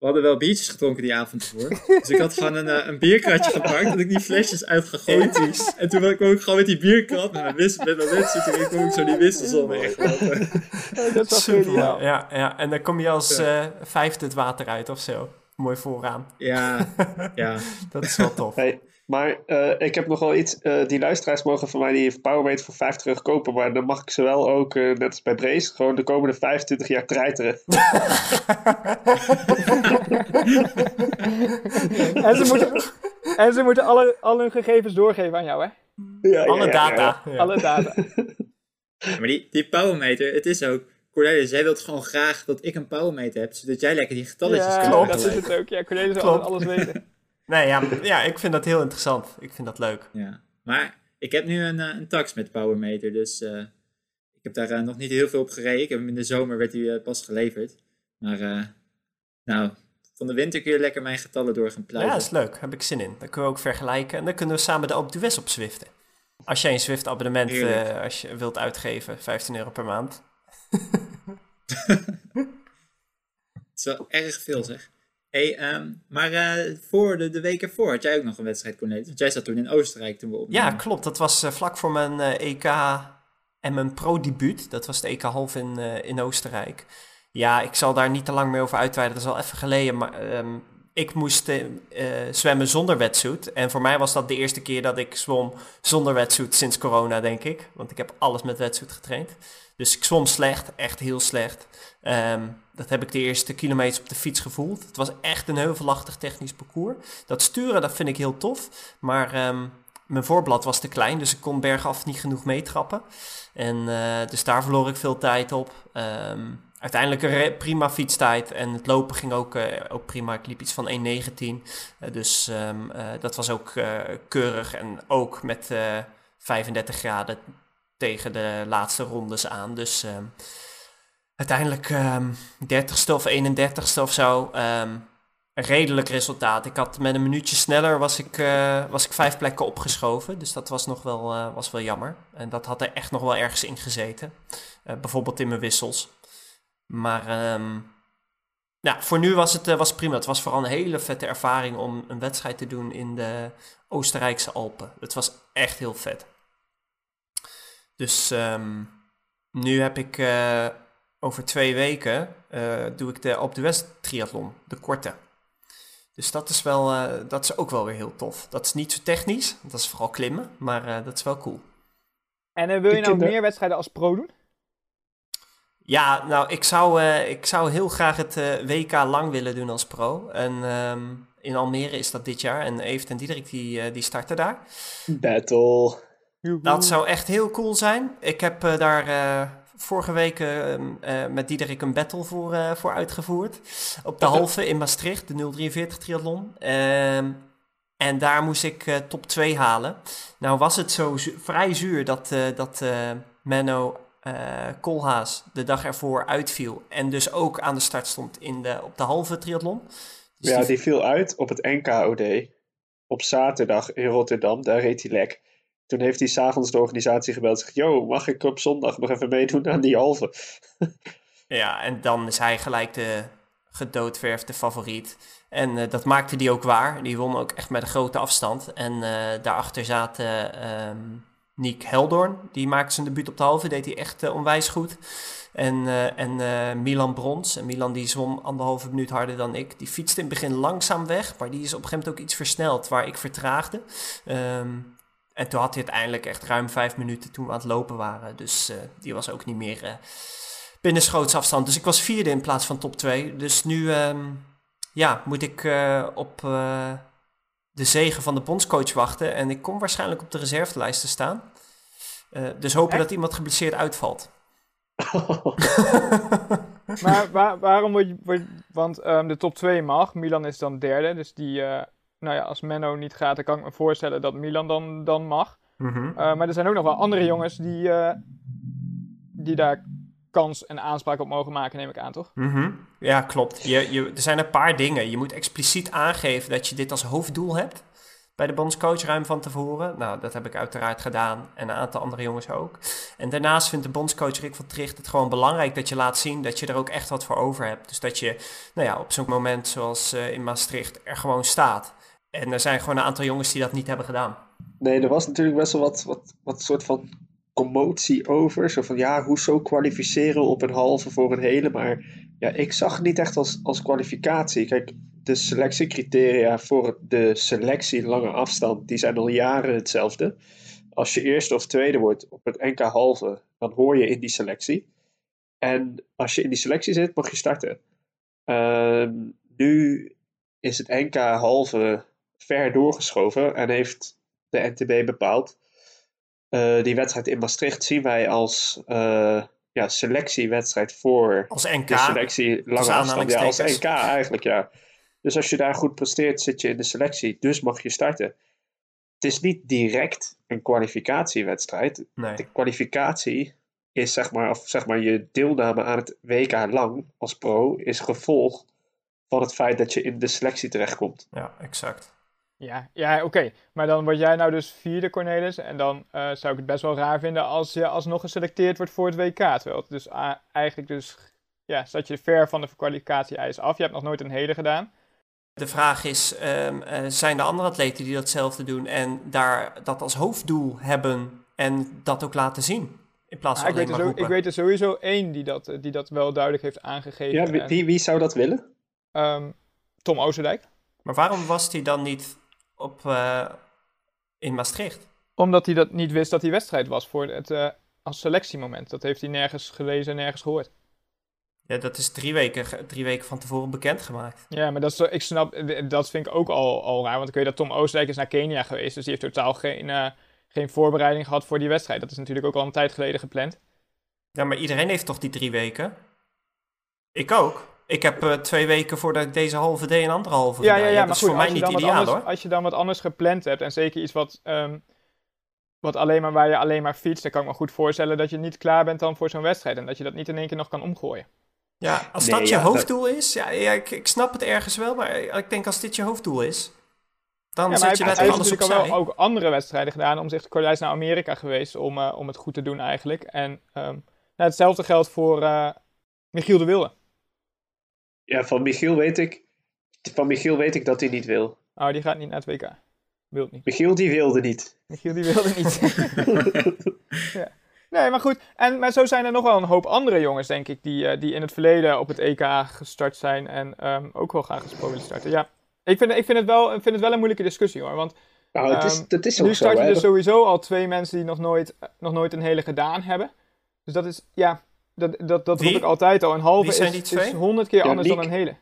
we hadden wel biertjes gedronken die avond ervoor. dus ik had gewoon een, uh, een bierkratje gepakt. En ik die flesjes uitgegooid. Ethisch. En toen kwam ik gewoon met die bierkrat. Met mijn wissel, met mijn wissel. Toen kwam ik zo die wissels meegelopen. dat was super. Ja, ja, en dan kom je als uh, vijfde het water uit of zo mooi vooraan. Ja, ja. dat is wel tof. Hey, maar uh, ik heb nog wel iets. Uh, die luisteraars mogen van mij die Powermeter voor 50 terug kopen. Maar dan mag ik ze wel ook, uh, net als bij Brace, gewoon de komende 25 jaar treiteren. en ze moeten, en ze moeten alle, alle hun gegevens doorgeven aan jou, hè? Ja, alle, data. Ja, alle data. maar die, die Powermeter, het is ook Cornelis, jij wilt gewoon graag dat ik een powermeter heb, zodat jij lekker die getalletjes ja, kunt dat is het ook. Ja, Cornelis wil alles weten. nee, ja, ja, ik vind dat heel interessant. Ik vind dat leuk. Ja, maar ik heb nu een, eh, een tax met powermeter, dus uh, ik heb daar uh, nog niet heel veel op gereden. Ik heb hem in de zomer werd hij uh, pas geleverd. Maar nou, van de winter kun je lekker mijn getallen door gaan pluizen. Ja, dat is leuk. Daar heb ik zin in. Dan kunnen we ook vergelijken. En dan kunnen we samen de Alpe op Zwiften. Als jij een Zwift abonnement als je wilt uitgeven, 15 euro per maand. Het is wel erg veel zeg. Hey, um, maar uh, voor de, de week ervoor had jij ook nog een wedstrijd, Cornelis. Want jij zat toen in Oostenrijk toen we opnamen. Ja, klopt. Dat was uh, vlak voor mijn EK en mijn pro-debuut. Dat was de EK half in, in Oostenrijk. Ja, ik zal daar niet te lang meer over uitweiden. Dat is al even geleden. Maar um, ik moest zwemmen zonder wetsuit. En voor mij was dat de eerste keer dat ik zwom zonder wetsuit sinds corona, denk ik. Want ik heb alles met wetsuit getraind. Dus ik zwom slecht, echt heel slecht. Ehm, dat heb ik de eerste kilometers op de fiets gevoeld. Het was echt een heuvelachtig technisch parcours. Dat sturen, dat vind ik heel tof. Maar ehm, mijn voorblad was te klein, dus ik kon bergaf niet genoeg meetrappen. En uh, dus daar verloor ik veel tijd op. Um, uiteindelijk een prima fietstijd en het lopen ging ook, uh, ook prima. Ik liep iets van 1.19, uh, eh, dus dat was ook keurig. En ook met 35 graden tegen de laatste rondes aan. Dus uiteindelijk um, 30ste of 31ste of zo. Um, een redelijk resultaat. Ik had met een minuutje sneller was ik, uh, was ik vijf plekken opgeschoven. Dus dat was nog wel, uh, was wel jammer. En dat had er echt nog wel ergens in gezeten. Uh, bijvoorbeeld in mijn wissels. Maar ja, voor nu was het was prima. Het was vooral een hele vette ervaring om een wedstrijd te doen in de Oostenrijkse Alpen. Het was echt heel vet. Dus nu heb ik over twee weken uh, doe ik de op de West triathlon, de korte. Dus dat is, wel, uh, dat is ook wel weer heel tof. Dat is niet zo technisch, dat is vooral klimmen, maar dat is wel cool. En wil je nou meer wedstrijden als pro doen? Ja, nou, ik zou, ik zou heel graag het WK lang willen doen als pro. En um, in Almere is dat dit jaar. En Evert en Diederik, die, die starten daar. Battle. Dat zou echt heel cool zijn. Ik heb eh, daar eh, vorige week eh, eh, met Diederik een battle voor, eh, voor uitgevoerd. Op de halve in Maastricht, de 043 triathlon. Ehm, en daar moest ik eh, top 2 halen. Nou was het zo zu- vrij zuur dat, dat Menno Koolhaas de dag ervoor uitviel. En dus ook aan de start stond in de, op de halve triathlon. Dus ja, die- die viel uit op het NKOD. Op zaterdag in Rotterdam. Daar reed hij lek. Toen heeft hij s'avonds de organisatie gebeld. Zegt, yo, mag ik op zondag nog even meedoen aan die halve? Ja, en dan is hij gelijk de gedoodverfde favoriet. En eh, dat maakte die ook waar. Die won ook echt met een grote afstand. En eh, daarachter zaten ehm Nick Heldoorn. Die maakte zijn debuut op de halve. Deed hij echt eh, onwijs goed. En, en Milan Brons. En Milan die zwom anderhalve minuut harder dan ik. Die fietste in het begin langzaam weg. Maar die is op een gegeven moment ook iets versneld. Waar ik vertraagde. Ehm, en toen had hij uiteindelijk echt ruim vijf minuten toen we aan het lopen waren. Dus eh, die was ook niet meer... eh, binnen afstand. Dus ik was vierde in plaats van top 2. Dus nu ehm, ja, moet ik eh, op de zegen van de bondscoach wachten. En ik kom waarschijnlijk op de reservelijst te staan. Dus hopen Echt? dat iemand geblesseerd uitvalt. Maar waar- waarom word je... want ehm, de top 2 mag. Milan is dan derde. Dus die... nou ja, als Menno niet gaat, dan kan ik me voorstellen dat Milan dan, dan mag. Mhm. Eh, maar er zijn ook nog wel andere jongens die, eh, die daar kans en aanspraak op mogen maken, neem ik aan, toch? Mhm. Ja, klopt. Je, je, er zijn een paar dingen. Je moet expliciet aangeven dat je dit als hoofddoel hebt. Bij de bondscoach ruim van tevoren. Nou, dat heb ik uiteraard gedaan. En een aantal andere jongens ook. En daarnaast vindt de bondscoach Rick van Tricht het gewoon belangrijk dat je laat zien dat je er ook echt wat voor over hebt. Dus dat je nou ja, op zo'n moment zoals eh, in Maastricht er gewoon staat. En er zijn gewoon een aantal jongens die dat niet hebben gedaan. Nee, er was natuurlijk best wel wat, wat, wat soort van commotie over. Zo van, ja, hoezo kwalificeren op een halve voor een hele? Maar ja, ik zag het niet echt als, als kwalificatie. Kijk, de selectiecriteria voor de selectie lange afstand, die zijn al jaren hetzelfde. Als je eerste of tweede wordt op het NK halve, dan hoor je in die selectie. En als je in die selectie zit, mag je starten. Ehm, nu is het NK halve ver doorgeschoven en heeft de NTB bepaald. eh, die wedstrijd in Maastricht zien wij als eh, ja, selectiewedstrijd voor Als NK. de selectie lange afstand. Ja, als. NK eigenlijk, ja. Dus als je daar goed presteert, zit je in de selectie. Dus mag je starten. Het is niet direct een kwalificatiewedstrijd. Nee. De kwalificatie is zeg maar, of zeg maar je deelname aan het WK lang als pro, is gevolg van het feit dat je in de selectie terechtkomt. Ja, exact. Ja, ja oké. Maar dan word jij nou dus vierde, Cornelis. En dan eh, zou ik het best wel raar vinden als je alsnog geselecteerd wordt voor het WK. Terwijl het dus ah, eigenlijk dus, ja, zat je ver van de kwalificatie-eis af. Je hebt nog nooit een hele gedaan. De vraag is, ehm, eh, zijn er andere atleten die datzelfde doen en daar dat als hoofddoel hebben en dat ook laten zien? In plaats van ik, weet alleen er maar zo, ik roepen. weet er sowieso één die dat, eh, die dat wel duidelijk heeft aangegeven. Ja, wie, En, wie, wie zou dat willen? ehm, Tom Oosterdijk. Maar waarom was hij dan niet op, eh, in Maastricht? Omdat hij dat niet wist dat die wedstrijd was voor het eh, als selectiemoment. Dat heeft hij nergens gelezen, nergens gehoord. Ja, dat is drie weken, drie weken van tevoren bekendgemaakt. Ja, maar dat, is, ik snap, dat vind ik ook al, al raar. Want ik weet dat Tom Oosterdijk is naar Kenia geweest. Dus die heeft totaal geen, eh, geen voorbereiding gehad voor die wedstrijd. Dat is natuurlijk ook al een tijd geleden gepland. Ja, maar iedereen heeft toch die drie weken? Ik ook. Ik heb eh, twee weken voordat ik deze halve deed een andere halve Ja, ja, ja, dat maar is goed, voor mij niet ideaal anders, hoor. als je dan wat anders gepland hebt. En zeker iets wat, ehm, wat alleen maar waar je alleen maar fietst. Dan kan ik me goed voorstellen dat je niet klaar bent dan voor zo'n wedstrijd. En dat je dat niet in één keer nog kan omgooien. Ja, als Nee, dat je ja, hoofddoel is, ja, ja ik, ik snap het ergens wel, maar ik denk als dit je hoofddoel is, dan Ja, hij, je hij heeft alles opzij. wel ook andere wedstrijden gedaan. Om zich, hij is naar Amerika geweest om, eh, om het goed te doen eigenlijk. En ehm, nou, hetzelfde geldt voor eh, Michiel de Wilde. Ja, van Michiel weet ik, van Michiel weet ik dat hij niet wil. Oh, die gaat niet naar het WK. Wilt niet. Michiel die wilde niet. Michiel die wilde niet. ja. Nee, maar goed. En, maar zo zijn er nog wel een hoop andere jongens, denk ik, die, eh, die in het verleden op het EK gestart zijn en ehm, ook wel graag eens pro willen starten. Ja, ik vind, ik, vind het wel, vind het wel een moeilijke discussie hoor. Want Nou, het is, Ehm, dat is ook nu zo. starten hè. er sowieso al twee mensen die nog nooit, nog nooit een hele gedaan hebben. Dus dat is, ja, dat, dat, dat roep ik altijd al. Een halve is, die is honderd keer Ja, anders dan een hele.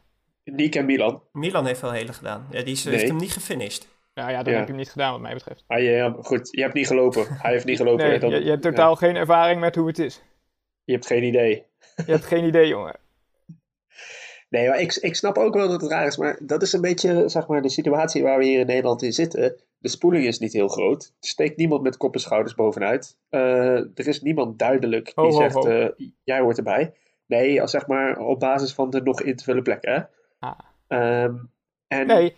Niek en Milan. Milan heeft wel hele gedaan. Ja, die is, Nee. heeft hem niet gefinished. Nou ja, dan Ja. heb je hem niet gedaan wat mij betreft. Ah, ja, ja, goed, je hebt niet gelopen. Hij heeft niet gelopen. Nee, dan- je, je hebt ja, totaal geen ervaring met hoe het is. je hebt geen idee. Je hebt geen idee, jongen. Nee, maar ik, ik snap ook wel dat het raar is. Maar dat is een beetje zeg maar, de situatie waar we hier in Nederland in zitten. De spoeling is niet heel groot. Er steekt niemand met kop en schouders bovenuit. Eh, er is niemand duidelijk die Ho, zegt, ho. eh, jij hoort erbij. Nee, als zeg maar op basis van de nog in te vullen plekken. Hè? Ah. Ehm, en Nee,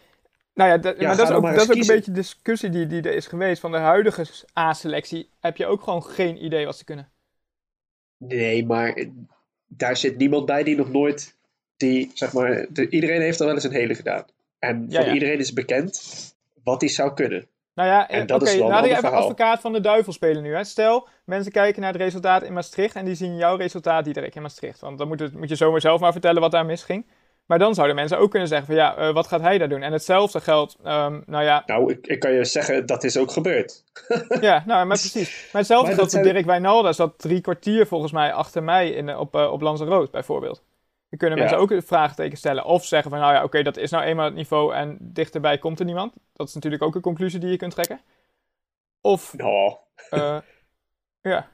nou ja, dat, Ja, maar dat is ook, dat is ook eens een beetje de discussie die, die er is geweest. Van de huidige A-selectie heb je ook gewoon geen idee wat ze kunnen. Nee, maar daar zit niemand bij die nog nooit. Die, zeg maar, de- iedereen heeft er wel eens een hele gedaan. En Ja, voor ja. iedereen is bekend wat die zou kunnen. Nou ja, En eh, dat oké, is wel laten we ander even verhaal. advocaat van de duivel spelen nu. Hè. Stel, mensen kijken naar het resultaat in Maastricht en die zien jouw resultaat direct in Maastricht. Want dan moet, het, moet je zomaar zelf maar vertellen wat daar misging. Maar dan zouden mensen ook kunnen zeggen van ja, eh, wat gaat hij daar doen? En hetzelfde geldt, ehm, nou ja, Nou, ik, ik kan je zeggen, dat is ook gebeurd. ja, nou, maar precies. Maar hetzelfde Maar geldt voor zijn- Dirk Wijnaldum. zat drie kwartier volgens mij achter mij in, eh, op, eh, op Lanzarote bijvoorbeeld. Dan kunnen Ja. mensen ook een vraagteken stellen. Of zeggen van nou ja, oké, dat is nou eenmaal het niveau en dichterbij komt er niemand. Dat is natuurlijk ook een conclusie die je kunt trekken. Of, Nou, eh, ja.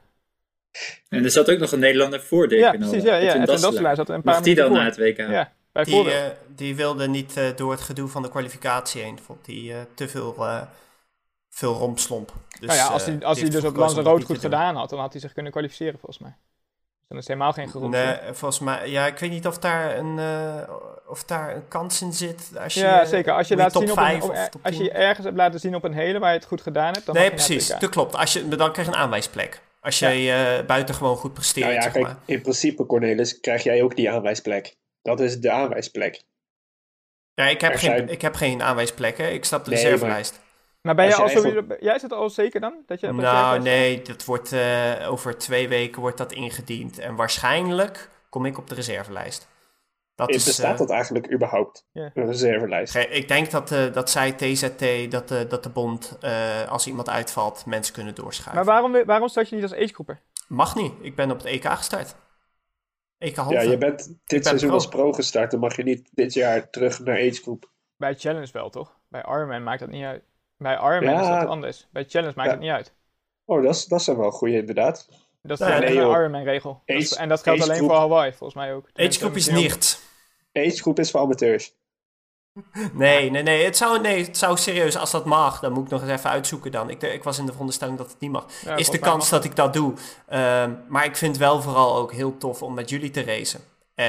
En er zat ook nog een Nederlander voor Dirk Ja, precies. Ja, ja. En Dasselaar. Zat er een paar Mag die dan minuten naar het WK? voor. Ja, Die, bijvoorbeeld. eh, die wilde niet eh, door het gedoe van de kwalificatie heen. Vond hij eh, te veel, eh, veel rompslomp. Dus, nou ja, als hij, als die hij dus op Lanzarote goed gedaan had, dan had hij zich kunnen kwalificeren volgens mij. Dan is het helemaal geen geroep. Nee, volgens mij, ja, ik weet niet of daar een, eh, of daar een kans in zit. Als je, Ja, zeker. Als je, laat zien op een, 5 op- of top als je 10. ergens hebt laten zien op een hele waar je het goed gedaan hebt, dan Nee, precies. Dat klopt. Als je, dan krijg je een aanwijsplek. Als Ja. jij eh buitengewoon goed presteert, nou ja, zeg kijk, maar. in principe, Cornelis, krijg jij ook die aanwijsplek. Dat is de aanwijsplek. Ja, ik heb, er geen, zijn- ik heb geen aanwijsplekken. Ik stap de Nee, reservelijst. Maar ben je al jij zit al zeker dan? Dat je Nou, nee, dat wordt, eh, over twee weken wordt dat ingediend. En waarschijnlijk kom ik op de reservelijst. Dat is, Bestaat eh, dat eigenlijk überhaupt? Een reservelijst. ge- ik denk dat, eh, dat zij TZT, dat de, dat de bond, eh, als iemand uitvalt, mensen kunnen doorschuiven. Maar waarom, waarom start je niet als agegroeper? Mag niet. Ik ben op het EK gestart. EK halve. Ja, je bent dit ben seizoen pro. als pro gestart. Dan mag je niet dit jaar terug naar Age Group. Bij Challenge wel, toch? Bij Ironman maakt dat niet uit. Bij Ironman Ja. is dat anders. Bij Challenge maakt Ja. het niet uit. Oh, dat is, dat is dan wel goeie inderdaad. Dat is Nee, eh, nee. Ironman-regel. Age- En dat geldt alleen group- voor Hawaii, volgens mij ook. Age Tenminste, group is niet. Age Group is voor amateurs. Nee, nee, nee. Het zou, nee. het zou serieus, als dat mag, dan moet ik nog eens even uitzoeken dan. Ik, ik was in de veronderstelling dat het niet mag. Ja, is de kans dat ik dat doe. Ehm, maar ik vind het wel vooral ook heel tof om met jullie te racen. Eh,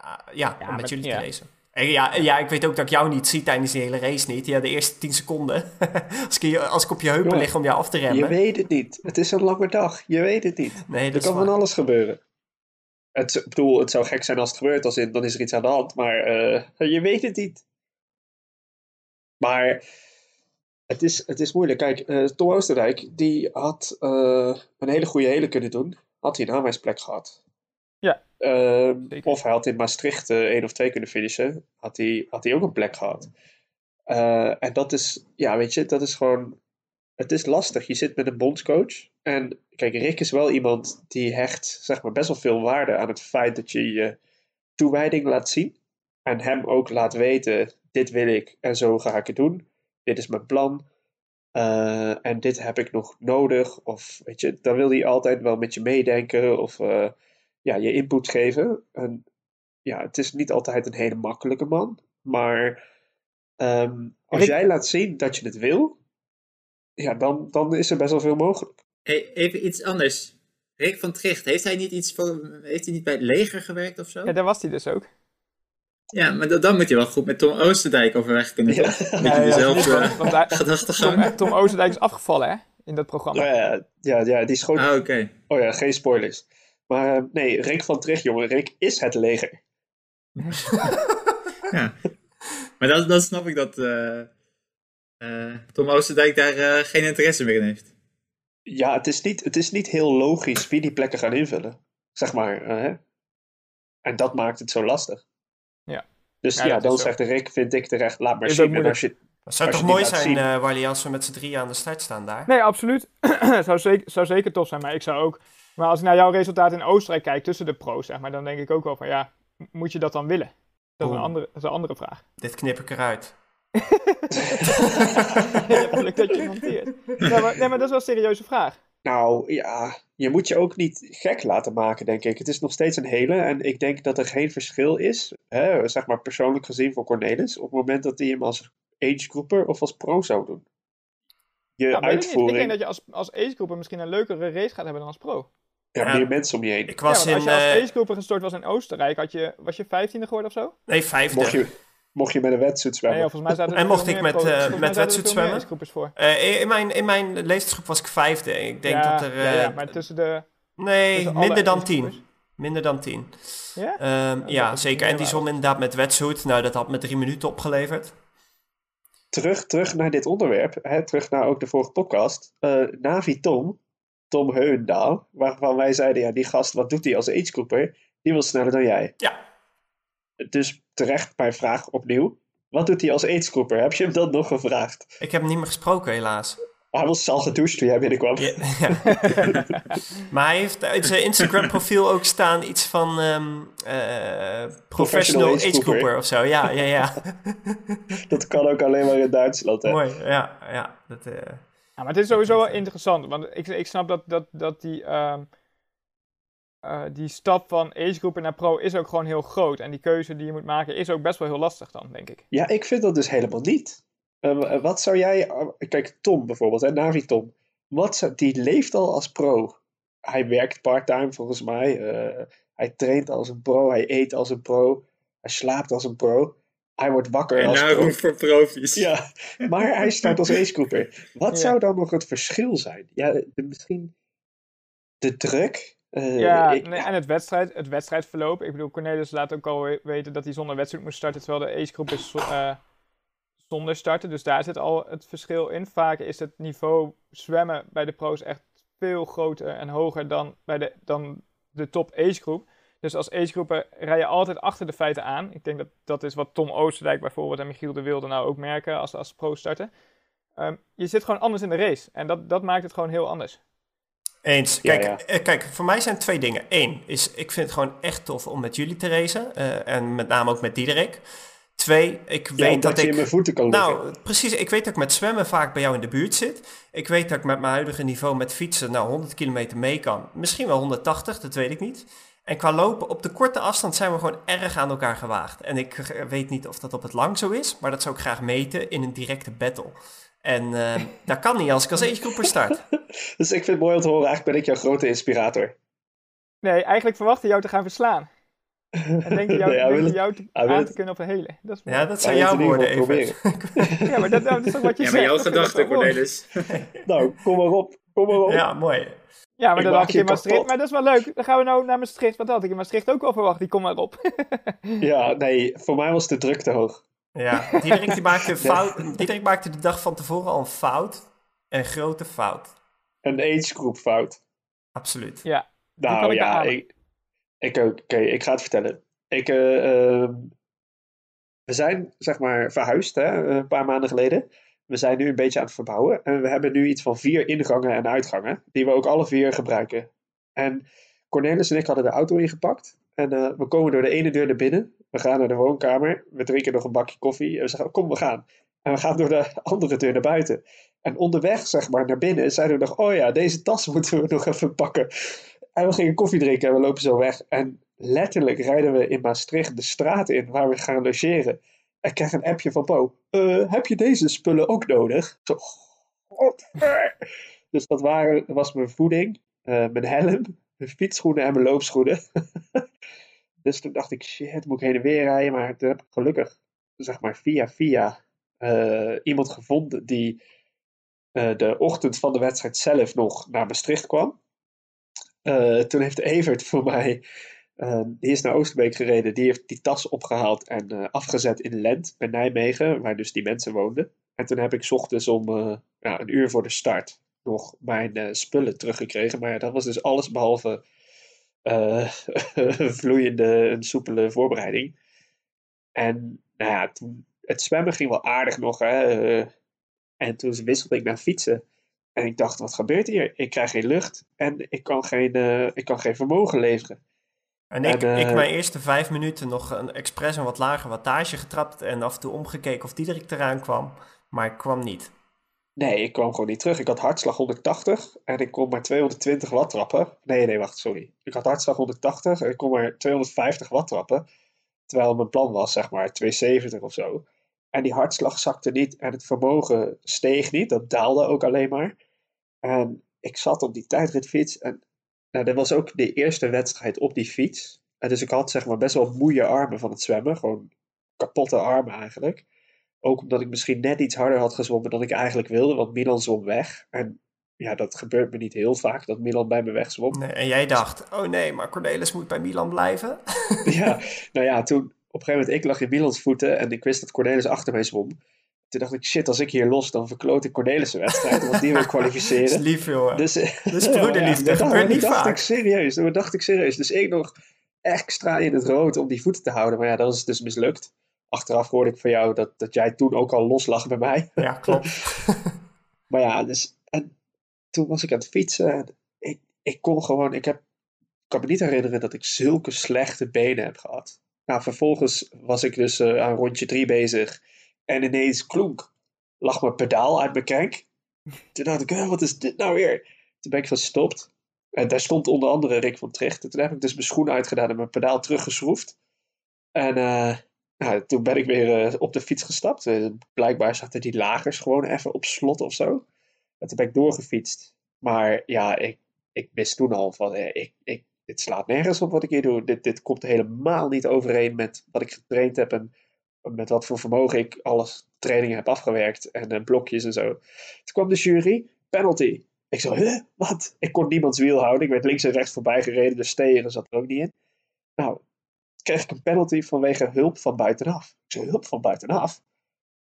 ah, ja, om met met- jullie ja. te racen. En ja, ja, ik weet ook dat ik jou niet zie tijdens die hele race niet. Ja, de eerste 10 seconden. als, ik, je- als ik op je heupen Jongen, lig om jou af te Je remmen. weet het niet. Het is een lange dag. Je weet het niet. nee, Er dat kan van alles gebeuren. Het, ik bedoel, het zou gek zijn als het gebeurt. Als in, dan is er iets aan de hand. Maar eh, je weet het niet. Maar het is, het is moeilijk. Kijk, eh, Tom Oosterdijk, die had eh, een hele goede hele kunnen doen. Had hij een aanwijsplek gehad. Ja, Ehm, of hij had in Maastricht eh, één of twee kunnen finishen. Had hij, had hij ook een plek gehad. Eh, en dat is, ja, weet je, dat is gewoon. Het is lastig. Je zit met een bondscoach. En kijk, Rick is wel iemand die hecht, zeg maar, best wel veel waarde aan het feit dat je je toewijding laat zien. En hem ook laat weten: dit wil ik en zo ga ik het doen. Dit is mijn plan. Eh, en dit heb ik nog nodig. Of weet je, dan wil hij altijd wel met je meedenken. Of ja, je input geven. En ja, het is niet altijd een hele makkelijke man. Maar ehm, als jij laat zien dat je het wil, ja, dan, dan is er best wel veel mogelijk. Hey, even iets anders. Rick van Tricht, heeft hij niet iets voor, heeft hij niet bij het leger gewerkt of zo? Ja, Ja, daar was hij dus ook. maar da- dan moet je wel goed met Tom Oosterdijk overweg kunnen. Ja. Ja, ja, dezelfde gedachtegang. Tom, Tom Oosterdijk is afgevallen, hè? In dat programma. Ja, ja, ja, ja, die schoot. Ah, oké. Oh ja, geen spoilers. Maar eh, nee, Rick van Tricht, jongen. Rick is het leger. Ja. Maar dan, dan snap ik dat eh, eh, Tom Oosterdijk daar geen interesse meer in heeft. Ja, het is, niet, het is niet heel logisch wie die plekken gaan invullen. Zeg maar. hè? En dat maakt het zo lastig. Ja. Dus Ja, ja, dat dan zegt Rick, vind ik terecht, laat maar zien. als je, Het zou Als toch je mooi zijn, zien. eh Wally, als we met z'n drieën aan de start staan daar? Nee, absoluut. zou, zeker, zou zeker tof zijn, maar ik zou ook... Maar als ik naar jouw resultaat in Oostenrijk kijk tussen de pro's, zeg maar, dan denk ik ook wel van, ja, moet je dat dan willen? Dat is een andere, dat is een andere vraag. Dit knip ik eruit. geluk dat je monteert. Nee maar, nee, maar dat is wel een serieuze vraag. Nou ja, je moet je ook niet gek laten maken, denk ik. Het is nog steeds een hele. En ik denk dat er geen verschil is, hè, zeg maar persoonlijk gezien voor Cornelis, op het moment dat hij hem als agegroeper of als pro zou doen. Je Nou, weet ik, uitvoering, denk dat je als, als agegroeper misschien een leukere race gaat hebben dan als pro. Ja, Ja. meer mensen om je heen. Ik Ja, was als in... je als eh, agegroeper gestort was in Oostenrijk, had je, was je 15e geworden of zo? nee, vijfde. Mocht je, mocht je met een wetsuit Nee, zwemmen. volgens mij zaten er En mocht ik met, eh, mij met meer zwemmen? voor. Eh, in, mijn, in mijn leeftijdsgroep was ik vijfde. Ik denk ja, dat er... ja, eh, ja, maar tussen de... nee, tussen minder dan tien. Minder dan tien. Ja? Ehm, ja, zeker. En die zwom inderdaad met wetsuit. Nou, dat had me drie minuten opgeleverd. Terug, terug naar dit onderwerp, hè, terug naar ook de vorige podcast. Eh, Navi Tom, Tom Heuendaal, waarvan wij zeiden, ja, die gast, wat doet hij als agegroeper? Die wil sneller dan jij. Ja. Dus terecht mijn vraag opnieuw. Wat doet hij als agegroeper? Heb je hem dat nog gevraagd? Ik heb hem niet meer gesproken, helaas. Hij was al gedoucht toen jij binnenkwam. Ja, ja. maar hij heeft uit zijn Instagram profiel ook staan iets van ehm, eh, professional age grouper of zo. Ja, ja, ja. Dat kan ook alleen maar in Duitsland. Hè? Mooi. Ja, ja. Dat, eh, Ja, maar het is sowieso wel interessant, want ik, ik snap dat, dat, dat die, ehm, eh, die stap van agegroeper naar pro is ook gewoon heel groot. En die keuze die je moet maken is ook best wel heel lastig dan, denk ik. Ja, ik vind dat dus helemaal niet. Eh, wat zou jij... eh, kijk, Tom bijvoorbeeld, hè, Navi Tom. Wat zou, die leeft al als pro. Hij werkt part-time volgens mij. eh, hij traint als een pro. Hij eet als een pro. Hij slaapt als een pro. Hij wordt wakker En als nou voor profies. Ja, maar hij start als agegroeper. Wat Ja. zou dan nog het verschil zijn? Ja, de- misschien de druk. Eh, ja, ik- nee, en het, wedstrijd, het wedstrijdverloop. Ik bedoel, Cornelis laat ook al we- weten dat hij zonder wedstrijd moest starten, terwijl de agegroep is zo- eh, zonder starten. Dus daar zit al het verschil in. Vaak is het niveau zwemmen bij de pro's echt veel groter en hoger dan, bij de, dan de top agegroep. Dus als agegroeper rij je altijd achter de feiten aan. Ik denk dat dat is wat Tom Oosterdijk bijvoorbeeld en Michiel de Wilde nou ook merken als, als pro starten. Ehm, je zit gewoon anders in de race. En dat, dat maakt het gewoon heel anders. Eens. Kijk, ja. eh, kijk, voor mij zijn twee dingen. Eén is, ik vind het gewoon echt tof om met jullie te racen. eh, en met name ook met Diederik. Twee, ik ja, weet dat je ik... in mijn voeten kan liggen. Nou, precies. Ik weet dat ik met zwemmen vaak bij jou in de buurt zit. Ik weet dat ik met mijn huidige niveau met fietsen nou 100 kilometer mee kan. Misschien wel 180, dat weet ik niet. En qua lopen, op de korte afstand zijn we gewoon erg aan elkaar gewaagd. En ik weet niet of dat op het lang zo is, maar dat zou ik graag meten in een directe battle. En eh, dat kan niet als ik als agegroeper start. Dus ik vind het mooi om te horen. Eigenlijk ben ik jouw grote inspirator. Nee, eigenlijk verwacht hij jou te gaan verslaan. En denk je jou, Nee, hij denk wil je jou te, wil aan te kunnen op een hele. Dat is mooi. Ja, dat zijn jouw woorden, even. Ja, maar dat, dat is toch wat je Ja, zegt? maar jouw gedachte. Cornelis. Nou, kom maar op. Kom maar op. Ja, mooi. Ja, maar Ik dat had ik je in Maastricht. kapot. Maar dat is wel leuk. Dan gaan we nou naar Maastricht. Wat had ik in Maastricht ook al verwacht? Die kom maar op. Ja, nee, voor mij was de druk te hoog. Ja, Diederik, die maakte, fout, Diederik maakte de dag van tevoren al een fout. Een grote fout. Een agegroep fout. Absoluut. ja, Nou ik ja, ik, ik ook. Oké, ik ga het vertellen. Ik, eh, ehm, we zijn zeg maar verhuisd hè, een paar maanden geleden. We zijn nu een beetje aan het verbouwen. En we hebben nu iets van vier ingangen en uitgangen. Die we ook alle vier gebruiken. En Cornelis en ik hadden de auto ingepakt. En eh, we komen door de ene deur naar binnen. We gaan naar de woonkamer. We drinken nog een bakje koffie. En we zeggen, kom, we gaan. En we gaan door de andere deur naar buiten. En onderweg, zeg maar, naar binnen zeiden we nog, oh ja, deze tas moeten we nog even pakken. En we gingen koffie drinken en we lopen zo weg. En letterlijk rijden we in Maastricht de straat in waar we gaan logeren. Ik krijg een appje van Bo. "Eh, heb je deze spullen ook nodig? Zo. Dus dat waren, was mijn voeding, eh, mijn helm, mijn fietsschoenen en mijn loopschoenen. dus toen dacht ik, shit, moet ik heen en weer rijden. Maar toen heb ik gelukkig, zeg maar via via, eh, iemand gevonden die de ochtend van de wedstrijd zelf nog naar Maastricht kwam. Toen heeft Evert voor mij, eh, die is naar Oosterbeek gereden, die heeft die tas opgehaald en eh, afgezet in Lent bij Nijmegen, waar dus die mensen woonden. En toen heb ik ochtends om eh, een uur voor de start nog mijn eh, spullen teruggekregen. Maar dat was dus alles behalve eh, vloeiende en soepele voorbereiding. En nou ja, toen, het zwemmen ging wel aardig nog. Hè? en toen wisselde ik naar fietsen. En ik dacht, wat gebeurt hier? Ik krijg geen lucht en ik kan geen, ik kan geen vermogen leveren. En ik, ik mijn eerste vijf minuten nog een expres een wat lager wattage getrapt en af en toe omgekeken of Diederik eraan kwam. Maar ik kwam niet. Nee, ik kwam gewoon niet terug. Ik had hartslag 180 en ik kon maar 220 watt trappen. Nee, nee, wacht, sorry. Ik had hartslag 180 en ik kon maar 250 watt trappen. Terwijl mijn plan was, zeg maar, 270 of zo. En die hartslag zakte niet en het vermogen steeg niet. Dat daalde ook alleen maar. En ik zat op die tijdritfiets en nou, dat was ook de eerste wedstrijd op die fiets. En dus ik had zeg maar best wel moeie armen van het zwemmen. Gewoon kapotte armen eigenlijk. Ook omdat ik misschien net iets harder had gezwommen dan ik eigenlijk wilde, want Milan zwom weg. En ja, dat gebeurt me niet heel vaak, dat Milan bij me wegzwom. Nee, en jij dacht, oh nee, maar Cornelis moet bij Milan blijven. ja, nou ja, toen op een gegeven moment, ik lag in Milans voeten en ik wist dat Cornelis achter mij zwom. Toen dacht ik, shit, als ik hier los, dan verkloot ik Cornelis' wedstrijd, want die wil Dat is kwalificeren. lief, jongen. Dus, Dus broederliefde, dat gebeurt niet dat dacht vaak. ik serieus, dat dacht ik serieus. Dus ik nog extra in het rood om die voeten te houden. Maar ja, dat is dus mislukt. Achteraf hoorde ik van jou dat, dat jij toen ook al los lag bij mij. Ja, klopt. Maar ja, dus, en toen was ik aan het fietsen. En ik, ik kon gewoon, ik heb, kan me niet herinneren dat ik zulke slechte benen heb gehad. Nou, vervolgens was ik dus eh, aan rondje drie bezig. En ineens klonk, lag mijn pedaal uit mijn krenk. Toen dacht ik, "Huh, wat is dit nou weer? Toen ben ik gestopt. En daar stond onder andere Rick van Tricht. En toen heb ik dus mijn schoen uitgedaan en mijn pedaal teruggeschroefd. En eh, nou, toen ben ik weer eh, op de fiets gestapt. Blijkbaar zaten die lagers gewoon even op slot of zo. En toen ben ik doorgefietst. Maar ja, ik, ik wist toen al van, eh, ik, ik, dit slaat nergens op wat ik hier doe. Dit, dit komt helemaal niet overeen met wat ik getraind heb en met wat voor vermogen ik alles trainingen heb afgewerkt en eh, blokjes en zo. Toen kwam de jury, penalty. Ik zo, huh, wat? Ik kon niemands wiel houden. Ik werd links en rechts voorbij gereden, de stegen zat er ook niet in. Nou, kreeg ik een penalty vanwege hulp van buitenaf. Ik zo, hulp van buitenaf?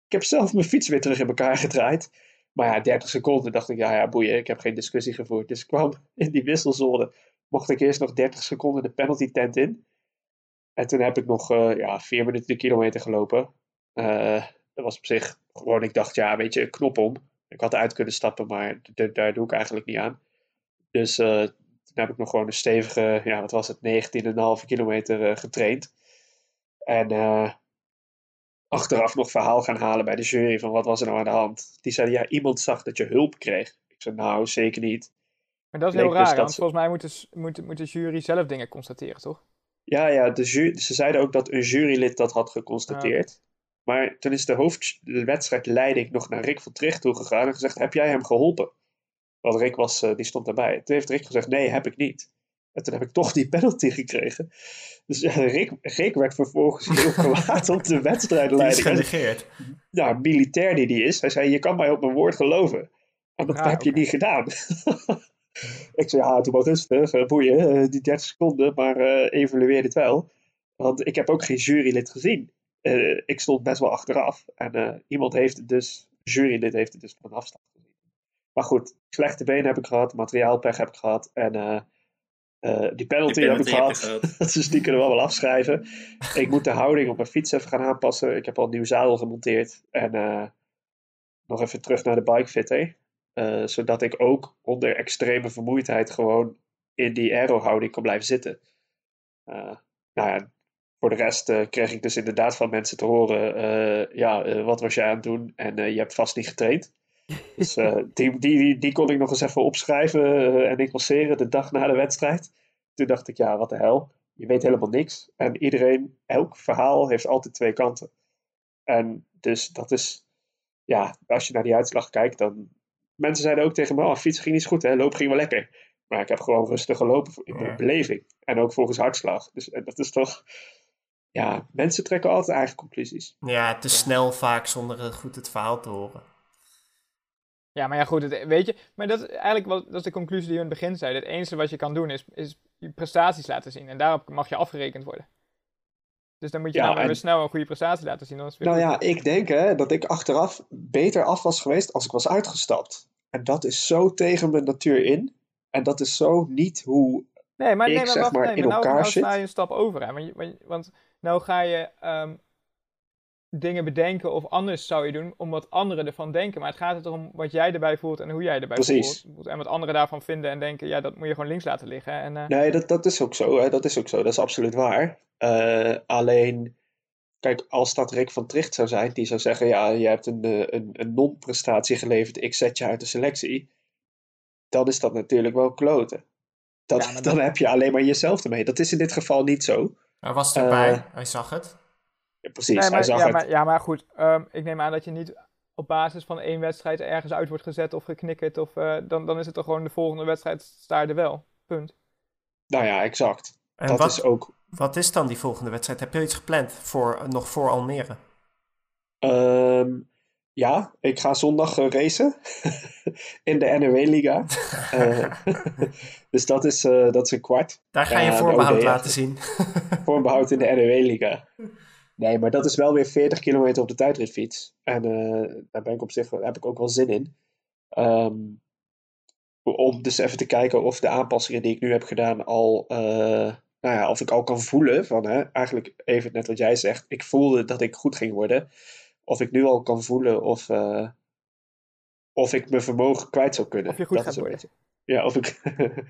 Ik heb zelf mijn fiets weer terug in elkaar gedraaid. Maar ja, 30 seconden dacht ik, ja, ja, boeien, ik heb geen discussie gevoerd. Dus ik kwam in die wisselzone, mocht ik eerst nog 30 seconden de penalty tent in. En toen heb ik nog eh, ja, vier minuten de kilometer gelopen. Eh, dat was op zich gewoon, ik dacht, ja, weet je, knop om. Ik had uit kunnen stappen, maar daar doe ik eigenlijk niet aan. Dus eh, toen heb ik nog gewoon een stevige, ja, wat was het, 19,5 kilometer getraind. En achteraf nog verhaal gaan halen bij de jury van wat was er nou aan de hand. Die zeiden, ja, iemand zag dat je hulp kreeg. Ik zei, nou, zeker niet. Maar dat is heel dus raar, want ze- volgens mij moet de, moet, moet de jury zelf dingen constateren, toch? Ja, ja, de ze zeiden ook dat een jurylid dat had geconstateerd. Maar toen is de hoofdwedstrijdleiding nog naar Rick van Tricht toegegaan en gezegd, heb jij hem geholpen? Want Rick was, eh, die stond daarbij. Toen heeft Rick gezegd, nee, heb ik niet. En toen heb ik toch die penalty gekregen. Dus ja, Rick, Rick werd vervolgens heel kwaad op de Die is wedstrijdleiding. En, genegeerd. ja, militair die die is. Hij zei, je kan mij op mijn woord geloven. En dat Ah, heb je niet gedaan. ik zei, ja, doe maar rustig. eh, boeien, eh, die 30 seconden, maar eh evalueer het wel. Want ik heb ook geen jurylid gezien. Ik stond best wel achteraf. En iemand heeft het dus, jurylid heeft het dus van afstand gezien. Maar goed, slechte benen heb ik gehad, materiaalpech heb ik gehad. En die penalty, Die heb ik penalty gehad. je dus die kunnen we wel afschrijven. ik moet de houding op mijn fiets even gaan aanpassen. Ik heb al een nieuw zadel gemonteerd. En nog even terug naar de bikefitter. Eh zodat ik ook onder extreme vermoeidheid gewoon in die aero-houding kan blijven zitten. Eh, nou ja, voor de rest eh, kreeg ik dus inderdaad van mensen te horen: ja, wat was jij aan het doen? En je hebt vast niet getraind. Dus die, die, die, kon ik nog eens even opschrijven en incasseren de dag na de wedstrijd. Toen dacht ik, ja, wat de hel. Je weet helemaal niks. En iedereen, elk verhaal heeft altijd twee kanten. En dus dat is, ja, als je naar die uitslag kijkt, dan. Mensen zeiden ook tegen me: oh, fietsen ging niet goed, hè? loop ging wel lekker. Maar ik heb gewoon rustig gelopen in mijn beleving. En ook volgens hartslag. Dus en dat is toch. Ja, mensen trekken altijd eigen conclusies. Ja, te snel vaak zonder eh, goed het verhaal te horen. Ja, maar ja, goed, het, weet je, maar dat is eigenlijk wat, dat is de conclusie die we in het begin zeiden. Het enige wat je kan doen is, is je prestaties laten zien. En daarop mag je afgerekend worden. Dus dan moet je Ja, nou en- weer snel een goede prestatie laten zien. Weer Nou ja, ik denk hè, dat ik achteraf beter af was geweest als ik was uitgestapt. En dat is zo tegen mijn natuur in. En dat is zo niet hoe. Nee, maar, ik, nee, maar, zeg wacht, maar, nee, in maar nou, elkaar nou sla zit. je een stap over. Hè? Want, want nou ga je... ehm, dingen bedenken of anders zou je doen om wat anderen ervan denken. Maar het gaat er om wat jij erbij voelt en hoe jij erbij Precies. voelt. En wat anderen daarvan vinden en denken, ja, dat moet je gewoon links laten liggen. En, eh, Nee, dat, dat is ook zo. Hè. Dat is ook zo. Dat is absoluut waar. Eh, alleen, kijk, als dat Rick van Tricht zou zijn, die zou zeggen: Ja, je hebt een, eh, een, een non-prestatie geleverd, ik zet je uit de selectie. Dan is dat natuurlijk wel kloten. Dat, Ja, dan dat- heb je alleen maar jezelf ermee. Dat is in dit geval niet zo. Hij was erbij, hij zag het. Ja, precies, nee, hij maar, zag ja, het. maar, ja, maar goed, ehm, ik neem aan dat je niet op basis van één wedstrijd ergens uit wordt gezet of geknikkerd. Of, eh, dan, dan is het toch gewoon de volgende wedstrijd sta je er wel. Punt. Nou ja, exact. En dat wat, is ook. wat is dan die volgende wedstrijd? Heb je iets gepland voor, nog voor Almere? Ehm, ja, ik ga zondag eh, racen in de NRW-liga. dus dat is, eh, dat is een kwart. Daar ga je voorbehoud OD laten zien. Voorbehoud in de NRW-liga. Nee, maar dat is wel weer 40 kilometer op de tijdritfiets. En eh, daar ben ik op zich, heb ik ook wel zin in. Ehm, om dus even te kijken of de aanpassingen die ik nu heb gedaan al, eh, nou ja, of ik al kan voelen van, hè, eigenlijk even net wat jij zegt, ik voelde dat ik goed ging worden. Of ik nu al kan voelen of, eh, of ik mijn vermogen kwijt zou kunnen. Of je goed Dat gaat is Ja, of ik...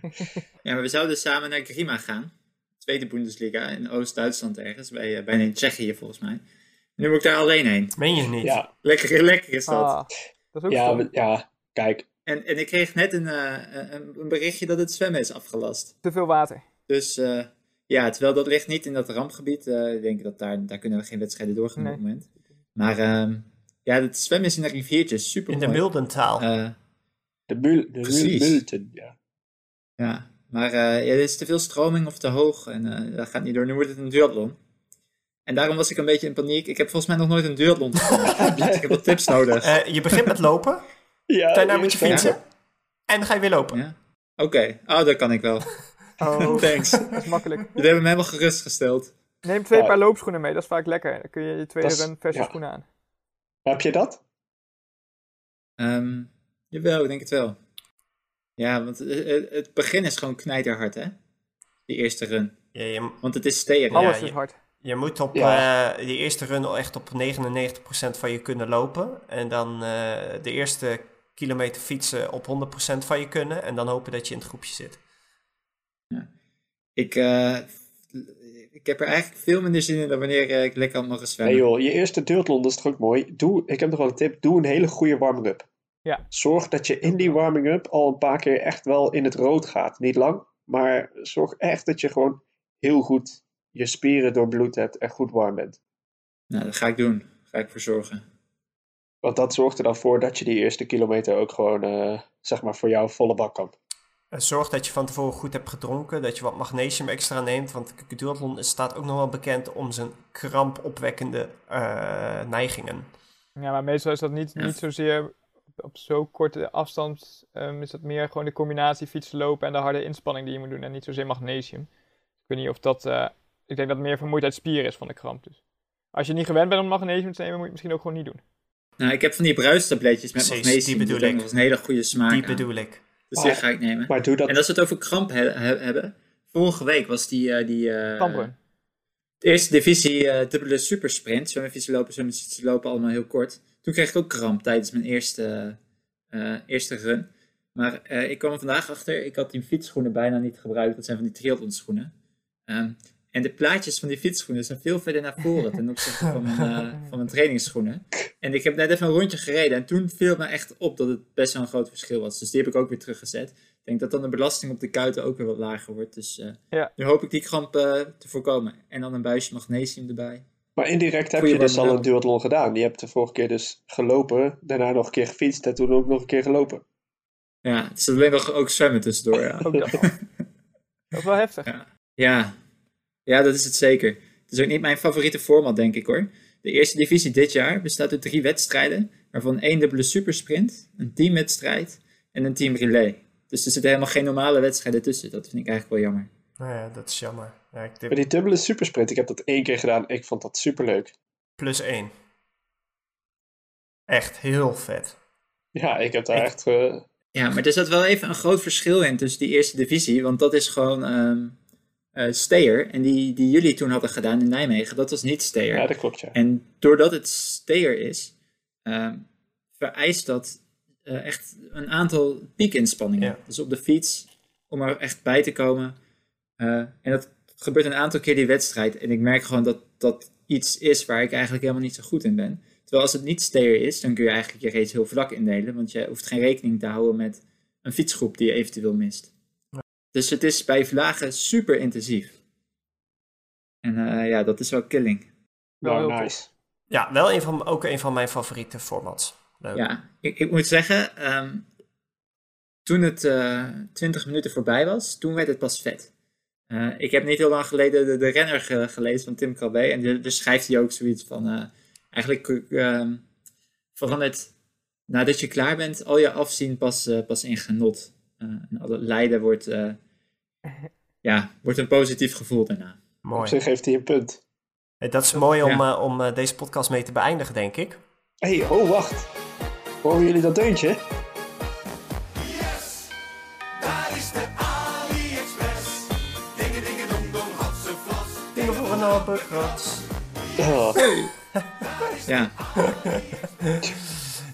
Ja, maar we zouden samen naar Grima gaan. Tweede Bundesliga in Oost-Duitsland ergens. Bij, eh, bijna in Tsjechië volgens mij. Nu moet ik daar alleen heen. Meen je niet? ja, Lekker, lekker is dat. Ah, dat is ook ja, we- ja, kijk, En, en ik kreeg net een, eh, een, een berichtje dat het zwemmen is afgelast. Te veel water. Dus eh, ja, terwijl dat ligt niet in dat rampgebied. eh, ik denk dat daar, daar kunnen we geen wedstrijden doorgaan op Nee. het moment. Maar ehm, ja, het zwemmen is in de riviertjes. Super In de. Eh, de, mul, de ja. ja, maar eh, ja, er is te veel stroming of te hoog. En eh, dat gaat niet door. Nu wordt het een duathlon. En daarom was ik een beetje in paniek. Ik heb volgens mij nog nooit een duathlon gedaan. Dus ik heb wat tips nodig. Eh, je begint met lopen, Ja, daarna moet je fietsen. En dan ga je weer lopen. Ja? Oké, oh, dat kan ik wel. Oh, Thanks. dat is makkelijk. Jullie hebben me helemaal gerustgesteld. Neem twee Ja. paar loopschoenen mee, dat is vaak lekker. Dan kun je je tweede is- run verse ja. schoenen aan. Heb je dat? Ehm jawel, ik denk het wel. Ja, want eh, eh, het begin is gewoon knijterhard, hè? Die eerste run. Ja, je, Want het is steren. Alles is hard. je moet op Ja. eh, die eerste run al echt op 99% van je kunnen lopen. En dan eh, de eerste kilometer fietsen op 100% van je kunnen. En dan hopen dat je in het groepje zit. Ik, eh, ik heb er eigenlijk veel minder zin in dan wanneer ik lekker had mogen Nee zwemmen. joh, je eerste duathlon, dat is toch ook mooi. Doe, ik heb nog wel een tip, doe een hele goede warming-up. Ja. Zorg dat je in die warming-up al een paar keer echt wel in het rood gaat. Niet lang, maar zorg echt dat je gewoon heel goed je spieren doorbloed hebt en goed warm bent. Nou, dat ga ik doen. Daar ga ik voor zorgen. Want dat zorgt er dan voor dat je die eerste kilometer ook gewoon, eh, zeg maar, voor jou volle bak kan. En zorg dat je van tevoren goed hebt gedronken. Dat je wat magnesium extra neemt. Want de duathlon staat ook nog wel bekend om zijn krampopwekkende eh, neigingen. Ja, maar meestal is dat niet, niet zozeer op zo'n korte afstand. ehm, is dat meer gewoon de combinatie fietsen, lopen en de harde inspanning die je moet doen. En niet zozeer magnesium. Ik weet niet of dat... eh, ik denk dat het meer vermoeidheid spier is van de kramp. Dus. Als je niet gewend bent om magnesium te nemen, moet je het misschien ook gewoon niet doen. Nou, ik heb van die bruistabletjes met Precies, magnesium. die bedoel Dat ik. nog eens een hele goede smaak Die aan. bedoel ik. Dus die ga ik nemen. Maar doe dat. En als we het over kramp he- he- hebben. Vorige week was die... eh die eh. De eerste divisie eh, dubbele supersprint. Zwemmen, fietsen, lopen, zwemmen, fietsen, lopen. Allemaal heel kort. Toen kreeg ik ook kramp tijdens mijn eerste, eh, eerste run. Maar eh, ik kwam er vandaag achter. Ik had die fietsschoenen bijna niet gebruikt. Dat zijn van die triathlon schoenen. Ehm, en de plaatjes van die fietsschoenen zijn veel verder naar voren ten opzichte van mijn, van mijn trainingsschoenen. En ik heb net even een rondje gereden. En toen viel me echt op dat het best wel een groot verschil was. Dus die heb ik ook weer teruggezet. Ik denk dat dan de belasting op de kuiten ook weer wat lager wordt. Dus eh, Ja. nu hoop ik die kramp eh, te voorkomen. En dan een buisje magnesium erbij. Maar indirect heb Goeie je dus al een duathlon gedaan. Je hebt de vorige keer dus gelopen, daarna nog een keer gefietst en toen ook nog een keer gelopen. Ja, het is alleen nog ook zwemmen tussendoor, ja. Ook dat. is wel heftig. Ja. Ja. ja, dat is het zeker. Het is ook niet mijn favoriete format, denk ik hoor. De eerste divisie dit jaar bestaat uit drie wedstrijden, waarvan één dubbele supersprint, een teamwedstrijd en een team relay. Dus er zitten helemaal geen normale wedstrijden tussen. Dat vind ik eigenlijk wel jammer. Nou ja, dat is jammer. Ja, ik Maar die dubbele supersprint, ik heb dat één keer gedaan. Ik vond dat superleuk. Plus één. Echt heel vet. Ja, ik heb daar Ik- echt... eh, Ja, maar er zat wel even een groot verschil in tussen die eerste divisie. Want dat is gewoon. ehm, eh Steer. En die, die jullie toen hadden gedaan in Nijmegen, dat was niet Steer. Ja, dat klopt, ja. En doordat het Steer is, ehm, vereist dat eh, echt een aantal piekinspanningen. Ja. Dus op de fiets, om er echt bij te komen. Eh, en dat gebeurt een aantal keer die wedstrijd. En ik merk gewoon dat dat iets is waar ik eigenlijk helemaal niet zo goed in ben. Terwijl als het niet Steer is, dan kun je eigenlijk je race heel vlak indelen. Want je hoeft geen rekening te houden met een fietsgroep die je eventueel mist. Dus het is bij vlagen super intensief. En eh, ja, dat is wel killing. Wel nice. Ja, wel een van, ook een van mijn favoriete formats. Leuk. Ja, ik, ik moet zeggen, ehm, toen het eh 20 minuten voorbij was, toen werd het pas vet. Eh, ik heb niet heel lang geleden de, de renner ge- gelezen van Tim Krabbe. En daar schrijft hij ook zoiets van, eh, eigenlijk ehm, verandert nadat je klaar bent, al je afzien pas, pas in genot. Eh, en al het lijden wordt, eh, ja, wordt een positief gevoel daarna. Op Mooi. zich heeft hij een punt. Hey, dat is mooi om, Ja. eh, om deze podcast mee te beëindigen, denk ik. Hé, hey, oh, wacht. Horen jullie dat deuntje? Daar is de AliExpress. Dingen, dingen, dong, dong, had ze vlas. Dingen voor een. Oh, Ja,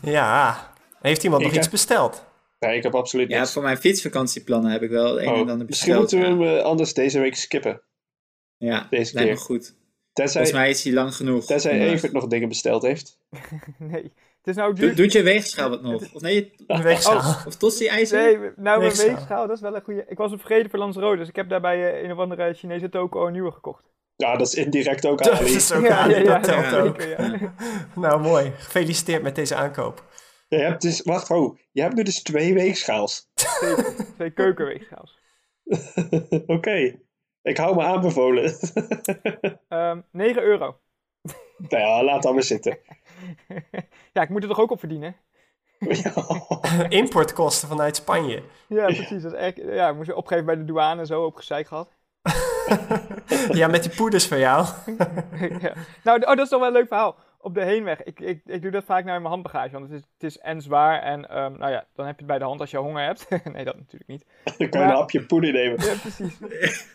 Ja. Heeft iemand nog iets hè? besteld? nee, ik heb absoluut ja, niks. voor mijn fietsvakantieplannen heb ik wel het een en Oh, ander misschien besteld. moeten we ja. hem eh, anders deze week skippen. Ja, deze lijkt me keer. goed. Tenzij, Volgens mij is hij lang genoeg. tenzij vandaag. Evert nog dingen besteld heeft. Nee. Het is nou Doe, duur. doet je weegschaal wat nog? Of nee, Een weegschaal. of Tossie ijzer? Nee, nou mijn Weegschaal. weegschaal, dat is wel een goede. Ik was op vergeten voor Lanzarote, dus ik heb daarbij eh, een of andere Chinese toko een nieuwe gekocht. Ja, dat is indirect ook Dat Ali. is ook Ja, ja, ja, dat telt ja, ook. ja. Nou, mooi. Gefeliciteerd met deze aankoop. Je hebt dus, wacht, oh, je hebt nu dus twee weegschaals. Twee keukenweegschaals. Oké, ik hou me aanbevolen. Ehm 9 euro. nou ja, laat dat maar zitten. ja, ik moet er toch ook op verdienen? Importkosten vanuit Spanje. Ja, precies. Dat is echt, ja, ik moest je opgeven bij de douane en zo, op gezeik gehad. Ja, met die poeders van jou. ja. Nou, oh, dat is toch wel een leuk verhaal. Op de heenweg, ik, ik, ik doe dat vaak naar mijn handbagage, want het is, het is en zwaar en ehm, nou ja, dan heb je het bij de hand als je honger hebt. nee, dat natuurlijk niet. Dan kan je Maar- een hapje poeder nemen. Ja, precies.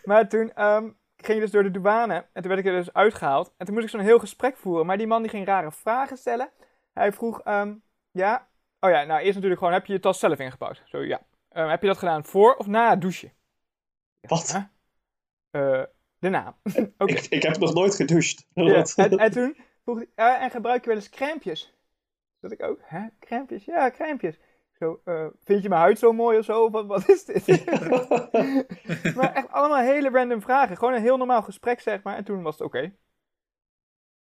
maar toen ehm, ging je dus door de douane en toen werd ik er dus uitgehaald. En toen moest ik zo'n heel gesprek voeren, maar die man die ging rare vragen stellen. Hij vroeg, ehm, ja, oh ja, nou eerst natuurlijk gewoon, heb je je tas zelf ingepakt? Zo, ja. Heb je dat gedaan voor of na het douchen? Wat? Huh? Eh, daarna. Ik, ik heb nog nooit gedoucht. Ja, en, en toen vroeg hij, "Ja, en gebruik je wel eens crèmpjes? Dat ik ook, hè, crèmpjes? Ja, crèmpjes. Zo, eh, vind je mijn huid zo mooi of zo? Of Wat, wat is dit? maar echt allemaal hele random vragen. Gewoon een heel normaal gesprek, zeg maar. En toen was het oké.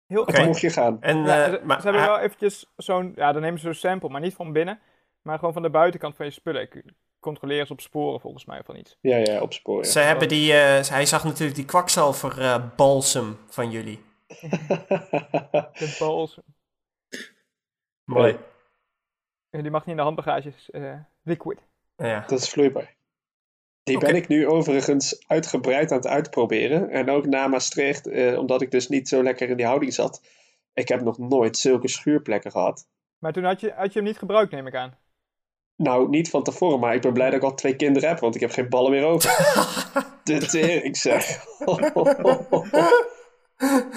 Heel Oké. Toen mocht je gaan. En, Ja, eh, ze, maar, ze hebben wel eventjes zo'n, ja, dan nemen ze zo'n sample, maar niet van binnen. Maar gewoon van de buitenkant van je spullen. Ik controleer ze op sporen volgens mij van iets. Ja, ja, opsporen. ze hebben die, eh, hij zag natuurlijk die kwakzalver eh balsem van jullie. De balls. Mooi. Eh, Die mag niet in de handbagages. eh liquid. Ja. Dat is vloeibaar. Die ben ik nu overigens uitgebreid aan het uitproberen. En ook na Maastricht, eh, omdat ik dus niet zo lekker in die houding zat. Ik heb nog nooit zulke schuurplekken gehad. Maar toen had je, had je hem niet gebruikt, neem ik aan. Nou, niet van tevoren, maar ik ben blij dat ik al twee kinderen heb, want ik heb geen ballen meer over. De tering zeg.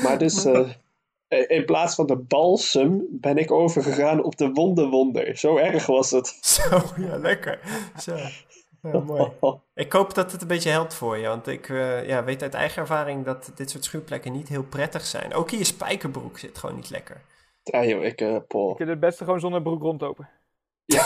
maar dus, eh, in plaats van de balsem ben ik overgegaan op de wonderwonder. Zo erg was het. Zo, ja, lekker. Zo. Ja, mooi. Ik hoop dat het een beetje helpt voor je, want ik eh, ja, weet uit eigen ervaring dat dit soort schuurplekken niet heel prettig zijn. Ook in je spijkerbroek zit gewoon niet lekker. Ja joh, ik, eh Je Paul. kunt het beste gewoon zonder broek rondlopen. Ja.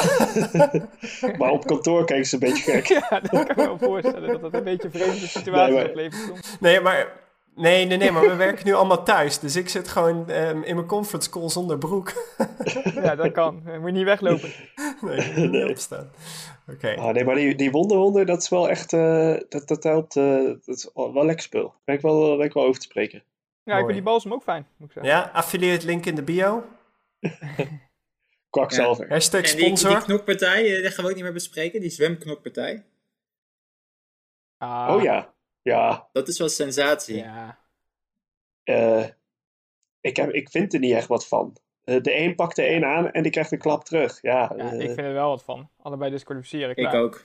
maar op kantoor kijken ze een beetje gek. Ja, dat kan ik me wel voorstellen. Dat dat een beetje een vreemde situatie Nee, maar- oplevert soms. Nee, maar, nee, nee, nee, maar we werken nu allemaal thuis, dus ik zit gewoon ehm, in mijn conference call zonder broek. Ja, dat kan. Je moet niet weglopen. nee, ik moet niet opstaan. Oké. Ah, nee, maar die, die wonderwonder, dat is wel echt, eh, dat, dat helpt, eh, dat is wel lekker spul. Daar ben ik wel, ben ik wel over te spreken. Ja, ik vind die balsem ook fijn, moet ik zeggen. Ja, affiliate link in de bio. Kwakzalver. Hashtag En die, die sponsor. knokpartij, eh, die gaan we ook niet meer bespreken. Die zwemknokpartij. Ah, Oh ja, ja. Dat is wel sensatie. Ja. eh, ik, heb, ik vind er niet echt wat van. Eh, de een pakt de een aan en die krijgt een klap terug. Ja, ja, eh, ik vind er wel wat van. Allebei disqualificeren, Ik ook.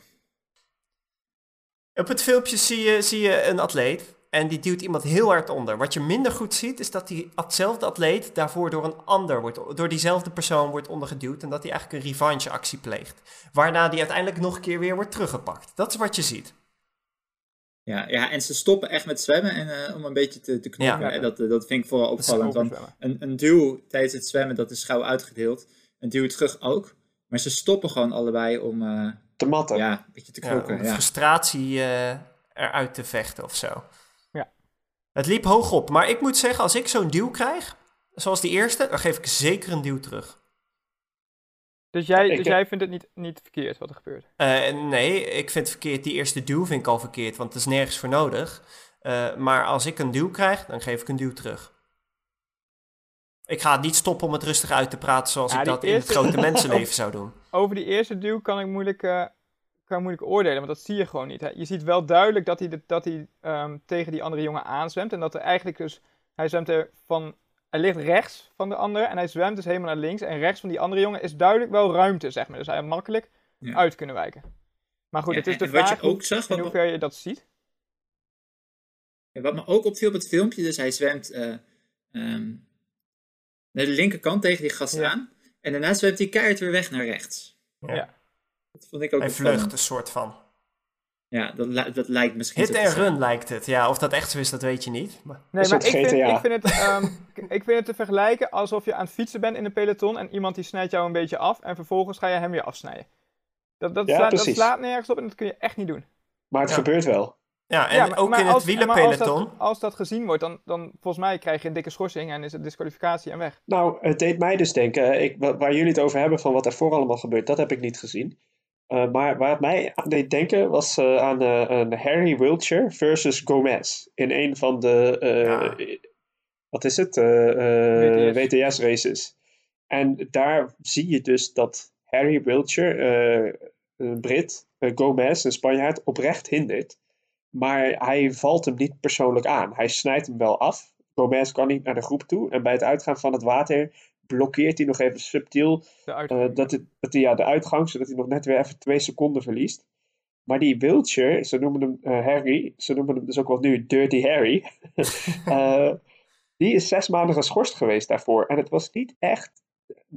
Op het filmpje zie je, zie je een atleet en die duwt iemand heel hard onder. Wat je minder goed ziet, is dat diezelfde atleet daarvoor door een ander wordt, door diezelfde persoon wordt ondergeduwd. En dat hij eigenlijk een revancheactie pleegt. Waarna die uiteindelijk nog een keer weer wordt teruggepakt. Dat is wat je ziet. Ja, ja, en ze stoppen echt met zwemmen en, eh, om een beetje te, te knokken. Ja. En dat, eh, dat vind ik vooral opvallend. Want een, een duw tijdens het zwemmen, dat is gauw uitgedeeld. Een duw terug ook. Maar ze stoppen gewoon allebei om eh, Te matten. ja, een beetje te knokken. Ja, frustratie eh, eruit te vechten of zo. Ja. Het liep hoog op, maar ik moet zeggen, als ik zo'n duw krijg, zoals die eerste, dan geef ik zeker een duw terug. Dus jij, dus jij vindt het niet, niet verkeerd wat er gebeurt? Eh, nee, ik vind het verkeerd. Die eerste duw vind ik al verkeerd, want het is nergens voor nodig. Eh, maar als ik een duw krijg, dan geef ik een duw terug. Ik ga niet stoppen om het rustig uit te praten zoals Ja, ik dat in het grote mensenleven zou doen. Over die eerste duw kan ik moeilijk, eh, kan ik moeilijk oordelen, want dat zie je gewoon niet. Hè. Je ziet wel duidelijk dat hij, de- dat hij ehm, tegen die andere jongen aanzwemt. En dat er eigenlijk dus, hij zwemt er van, hij ligt rechts van de andere en hij zwemt dus helemaal naar links. En rechts van die andere jongen is duidelijk wel ruimte, zeg maar. Dus hij had makkelijk Ja. uit kunnen wijken. Maar goed, Ja, het is de vraag je ook zag, in hoeverre je dat ziet. Wat me ook opviel op het filmpje, dus hij zwemt eh, ehm, naar de linkerkant tegen die gast Ja. aan. En daarna zwemt hij keihard weer weg naar rechts. Ja. Ja. Dat vond ik ook Hij vlucht een soort van. Ja, dat, dat lijkt misschien Hit en run lijkt het. Ja, of dat echt zo is, dat weet je niet. Maar... Nee, maar ik vind, ik, vind het, ehm, ik vind het te vergelijken alsof je aan het fietsen bent in een peloton en iemand die snijdt jou een beetje af en vervolgens ga je hem weer afsnijden. Dat, dat, Ja, slaat, dat slaat nergens op en dat kun je echt niet doen. Maar het Ja. gebeurt wel. Ja, en Ja, maar- ook maar in het als- maar als wielerpeloton. dat, als dat gezien wordt, dan, dan volgens mij krijg je een dikke schorsing en is het disqualificatie en weg. Nou, het deed mij dus denken, ik, wa- waar jullie het over hebben van wat er voor allemaal gebeurt, dat heb ik niet gezien. Eh, maar waar het mij aan deed denken was eh, aan een Harry Wiltshire versus Gomez. In een van de, wat is het, Eh, eh, WTS. WTS races. En daar zie je dus dat Harry Wiltshire, een Brit, Gomez, een Spanjaard, oprecht hindert. Maar hij valt hem niet persoonlijk aan. Hij snijdt hem wel af. Gomez kan niet naar de groep toe. En bij het uitgaan van het water blokkeert hij nog even subtiel De eh, dat, het, dat hij ja, de uitgang, zodat hij nog net weer even twee seconden verliest. Maar die Wiltshire, ze noemen hem eh, Harry, ze noemen hem dus ook wel nu Dirty Harry. eh, die is zes maanden geschorst geweest daarvoor. En het was niet echt,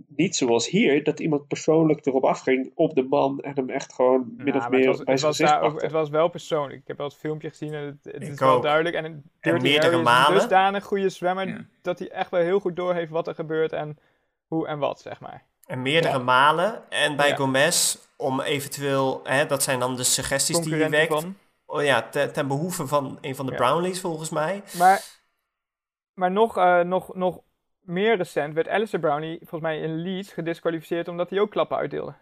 niet zoals hier, dat iemand persoonlijk erop afging op de man en hem echt gewoon min Ja, of meer het, was, bij het, zijn was ook, het was wel persoonlijk. Ik heb wel het filmpje gezien en het, is wel duidelijk. En, Dirty meerdere Harry is malen. een dusdanig goede zwemmer Ja. dat hij echt wel heel goed doorheeft wat er gebeurt en hoe en wat, zeg maar. En meerdere Ja. malen. En bij Ja. Gomez, om eventueel, hè, dat zijn dan de suggesties die je Concurrenten wekt. van. Oh ja, te- ten behoeve van een van de Ja. Brownlees volgens mij. Maar, maar nog, eh, nog, nog meer recent werd Alistair Brownlee, volgens mij in Leeds, gedisqualificeerd omdat hij ook klappen uitdeelde.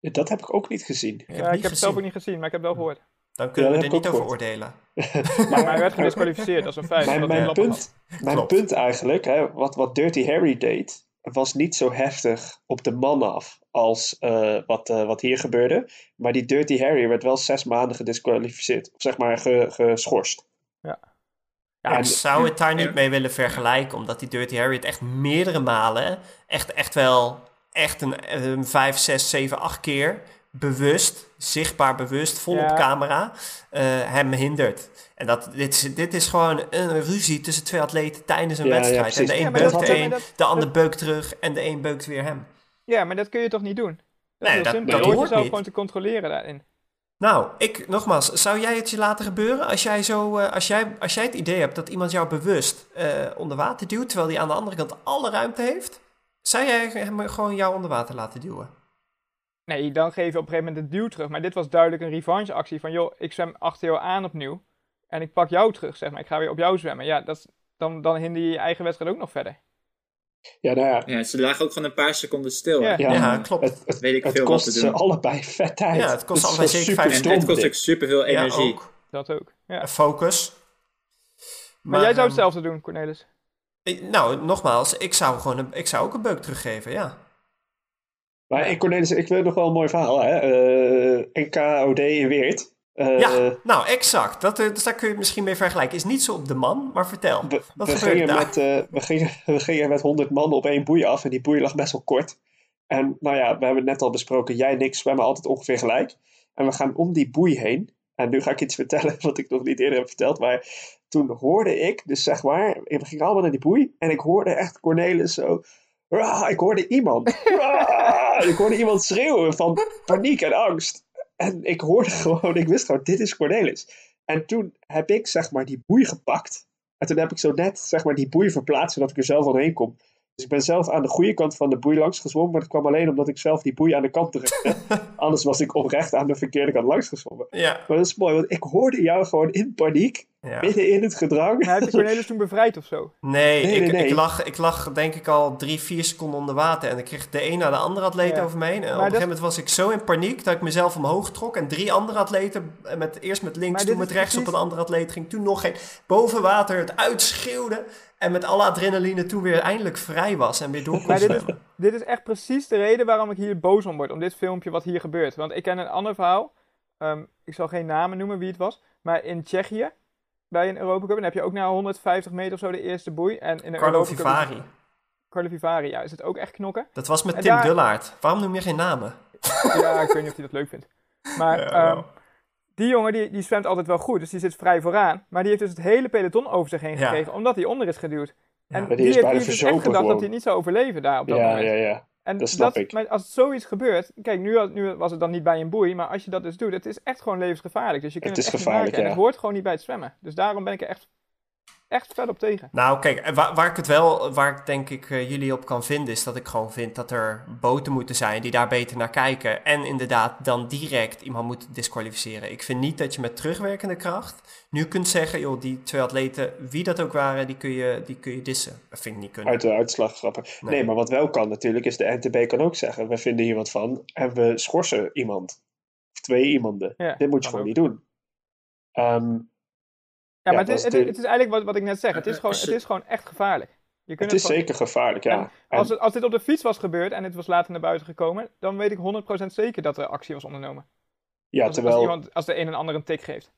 Dat heb ik ook niet gezien. Ik ja, heb ik niet heb het zelf ook niet gezien, maar ik heb het wel gehoord. Dan kunnen Ja, we er niet over oordelen. Maar hij werd gedisqualificeerd, dat is een feit. Mijn, punt, mijn punt eigenlijk, hè, wat, wat Dirty Harry deed, was niet zo heftig op de man af als eh, wat, eh, wat hier gebeurde. Maar die Dirty Harry werd wel zes maanden gedisqualificeerd. Of zeg maar ge- geschorst. Ja, En- ik zou het daar niet Ja. mee willen vergelijken, omdat die Dirty Harry het echt meerdere malen, echt, echt wel, echt een, een 5, 6, 7, 8 keer bewust, zichtbaar bewust, vol Ja. op camera, eh, hem hindert. En dat, dit, is, dit is gewoon een ruzie tussen twee atleten tijdens een Ja, ja, wedstrijd. en de Ja, een beukt de een, dat- de ander beukt terug en de een beukt weer hem. Ja, maar dat kun je toch niet doen? Dat Nee, is heel dat- simpel. dat Je hoort jezelf niet. gewoon te controleren daarin. Nou, ik, nogmaals, zou jij het je laten gebeuren als jij, zo, eh, als jij, als jij het idee hebt dat iemand jou bewust eh, onder water duwt, terwijl hij aan de andere kant alle ruimte heeft? Zou jij hem gewoon jou onder water laten duwen? Nee, dan geef je op een gegeven moment de duw terug. Maar dit was duidelijk een revancheactie van, joh, ik zwem achter jou aan opnieuw. En ik pak jou terug, zeg maar. Ik ga weer op jou zwemmen. Ja, dat, dan, dan hinder je je eigen wedstrijd ook nog verder. Ja, nou ja, Ja, ze lagen ook gewoon een paar seconden stil. Ja. Ja. Ja, klopt. het, het, Weet ik het veel wat kost te ze doen. allebei vet tijd. Ja, het kost allebei zeker super vijf- En stom het kost ook superveel energie. Ja, ook. Dat ook. Ja. Focus. Maar, jij zou ehm, hetzelfde doen, Cornelis. ik- nou, nogmaals, ik zou, gewoon een, ik zou ook een beuk teruggeven, ja. Maar ik, Cornelis, ik wil nog wel een mooi verhaal. Hè? Eh, NKOD in Weert. Eh, ja, nou, exact. Dat, eh, dus daar kun je het misschien mee vergelijken. Is niet zo op de man, maar vertel. We, Wat we, gingen daar? met, eh, we, gingen, we gingen met 100 man op één boei af en die boei lag best wel kort. En nou ja, we hebben het net al besproken, jij en ik zwemmen altijd ongeveer gelijk. En we gaan om die boei heen En nu ga ik iets vertellen wat ik nog niet eerder heb verteld. Maar toen hoorde ik, dus zeg maar, we gingen allemaal naar die boei. En ik hoorde echt Cornelis zo. Ik hoorde iemand. Ik hoorde iemand schreeuwen van paniek en angst. En ik hoorde gewoon, ik wist gewoon, dit is Cornelis. En toen heb ik zeg maar die boei gepakt. En toen heb ik zo net zeg maar die boei verplaatst, zodat ik er zelf doorheen kom. Dus ik ben zelf aan de goede kant van de boei langs gezwommen. Maar dat kwam alleen omdat ik zelf die boei aan de kant drukte. Anders was ik oprecht aan de verkeerde kant langs gezwommen. Ja, Maar dat is mooi, want ik hoorde jou gewoon in paniek, ja. midden in het gedrang. Maar heb je Cornelis toen bevrijd of zo? Nee, Nee, ik, nee, nee. Ik, lag, ik lag denk ik al drie, vier seconden onder water. En ik kreeg de een na de andere atleet Ja. over me heen. En op een dat- gegeven moment was ik zo in paniek dat ik mezelf omhoog trok. En drie andere atleten, eh, met, eerst met links, Maar toen met rechts op een andere atleet ging. Toen nog geen boven water het uitschreeuwde. En met alle adrenaline toen weer eindelijk vrij was en weer door kon Maar dit is, zwemmen. dit is echt precies de reden waarom ik hier boos om word. Om dit filmpje wat hier gebeurt. Want ik ken een ander verhaal. Ehm, ik zal geen namen noemen wie het was. Maar in Tsjechië, bij een Europa Cup, dan heb je ook na 150 meter of zo de eerste boei. En in een Carlo Europa Cup Vivari. Carlo Vivari, ja. Is het ook echt knokken? Dat was met En Tim daar- Dullaert. Waarom noem je geen namen? Ja, ik weet niet of hij dat leuk vindt. Maar Ja, ehm, die jongen die, die zwemt altijd wel goed. Dus die zit vrij vooraan. Maar die heeft dus het hele peloton over zich heen Ja. gekregen. Omdat hij onder is geduwd. En die is heeft, dus echt gedacht dat hij niet zou overleven daar op dat Ja, moment. ja, ja. En Dat snap ik. Maar als zoiets gebeurt, kijk, nu, nu was het dan niet bij een boei, maar als je dat dus doet, het is echt gewoon levensgevaarlijk. Dus je kunt Het het, is echt niet gevaarlijk, maken. En het hoort gewoon niet bij het zwemmen. Dus daarom ben ik er echt, echt fel op tegen. Nou, kijk, eh, waar, waar ik het wel, waar ik denk ik eh, jullie op kan vinden, is dat ik gewoon vind dat er boten moeten zijn die daar beter naar kijken. En inderdaad dan direct iemand moet disqualificeren. Ik vind niet dat je met terugwerkende kracht nu kunt zeggen, joh, die twee atleten, wie dat ook waren, die kun je, die kun je dissen. Dat vind ik niet kunnen. Uit de uitslag grappen. Nee. Nee. maar wat wel kan natuurlijk, is de NTB kan ook zeggen: we vinden hier wat van en we schorsen iemand. Of twee iemanden. Ja, Dit moet je gewoon ook. niet doen. Ehm, Ja, maar het, is, het, is, het is eigenlijk wat, wat ik net zeg. Het is gewoon, het is gewoon echt gevaarlijk. Je kunt het is gewoon- zeker gevaarlijk, ja. En Als, het, als dit op de fiets was gebeurd en het was later naar buiten gekomen, dan weet ik 100% zeker dat er actie was ondernomen. ja, als, terwijl, als, iemand, als de een en ander een tik geeft.